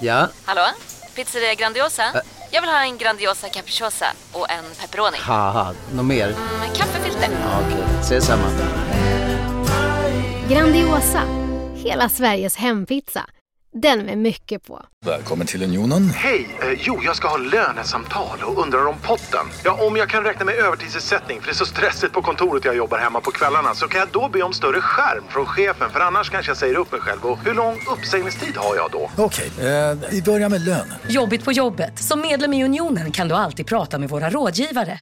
Ja, Hallå? Pizzeria Grandiosa? Jag vill ha en Grandiosa capriciosa och en pepperoni. haha, något mer? Med kaffefilter. Ja, Okej, ses samma. Grandiosa, hela Sveriges hempizza. Den med mycket på. Välkommen till Unionen. Hej! Eh, jo, jag ska ha lönesamtal och undrar om potten. Ja, om jag kan räkna med övertidsersättning för det är så stressigt på kontoret jag jobbar hemma på kvällarna så kan jag då be om större skärm från chefen för annars kanske jag säger upp mig själv. Och hur lång uppsägningstid har jag då? Okej, eh, vi börjar med lön. Jobbigt på jobbet. Som medlem i Unionen kan du alltid prata med våra rådgivare.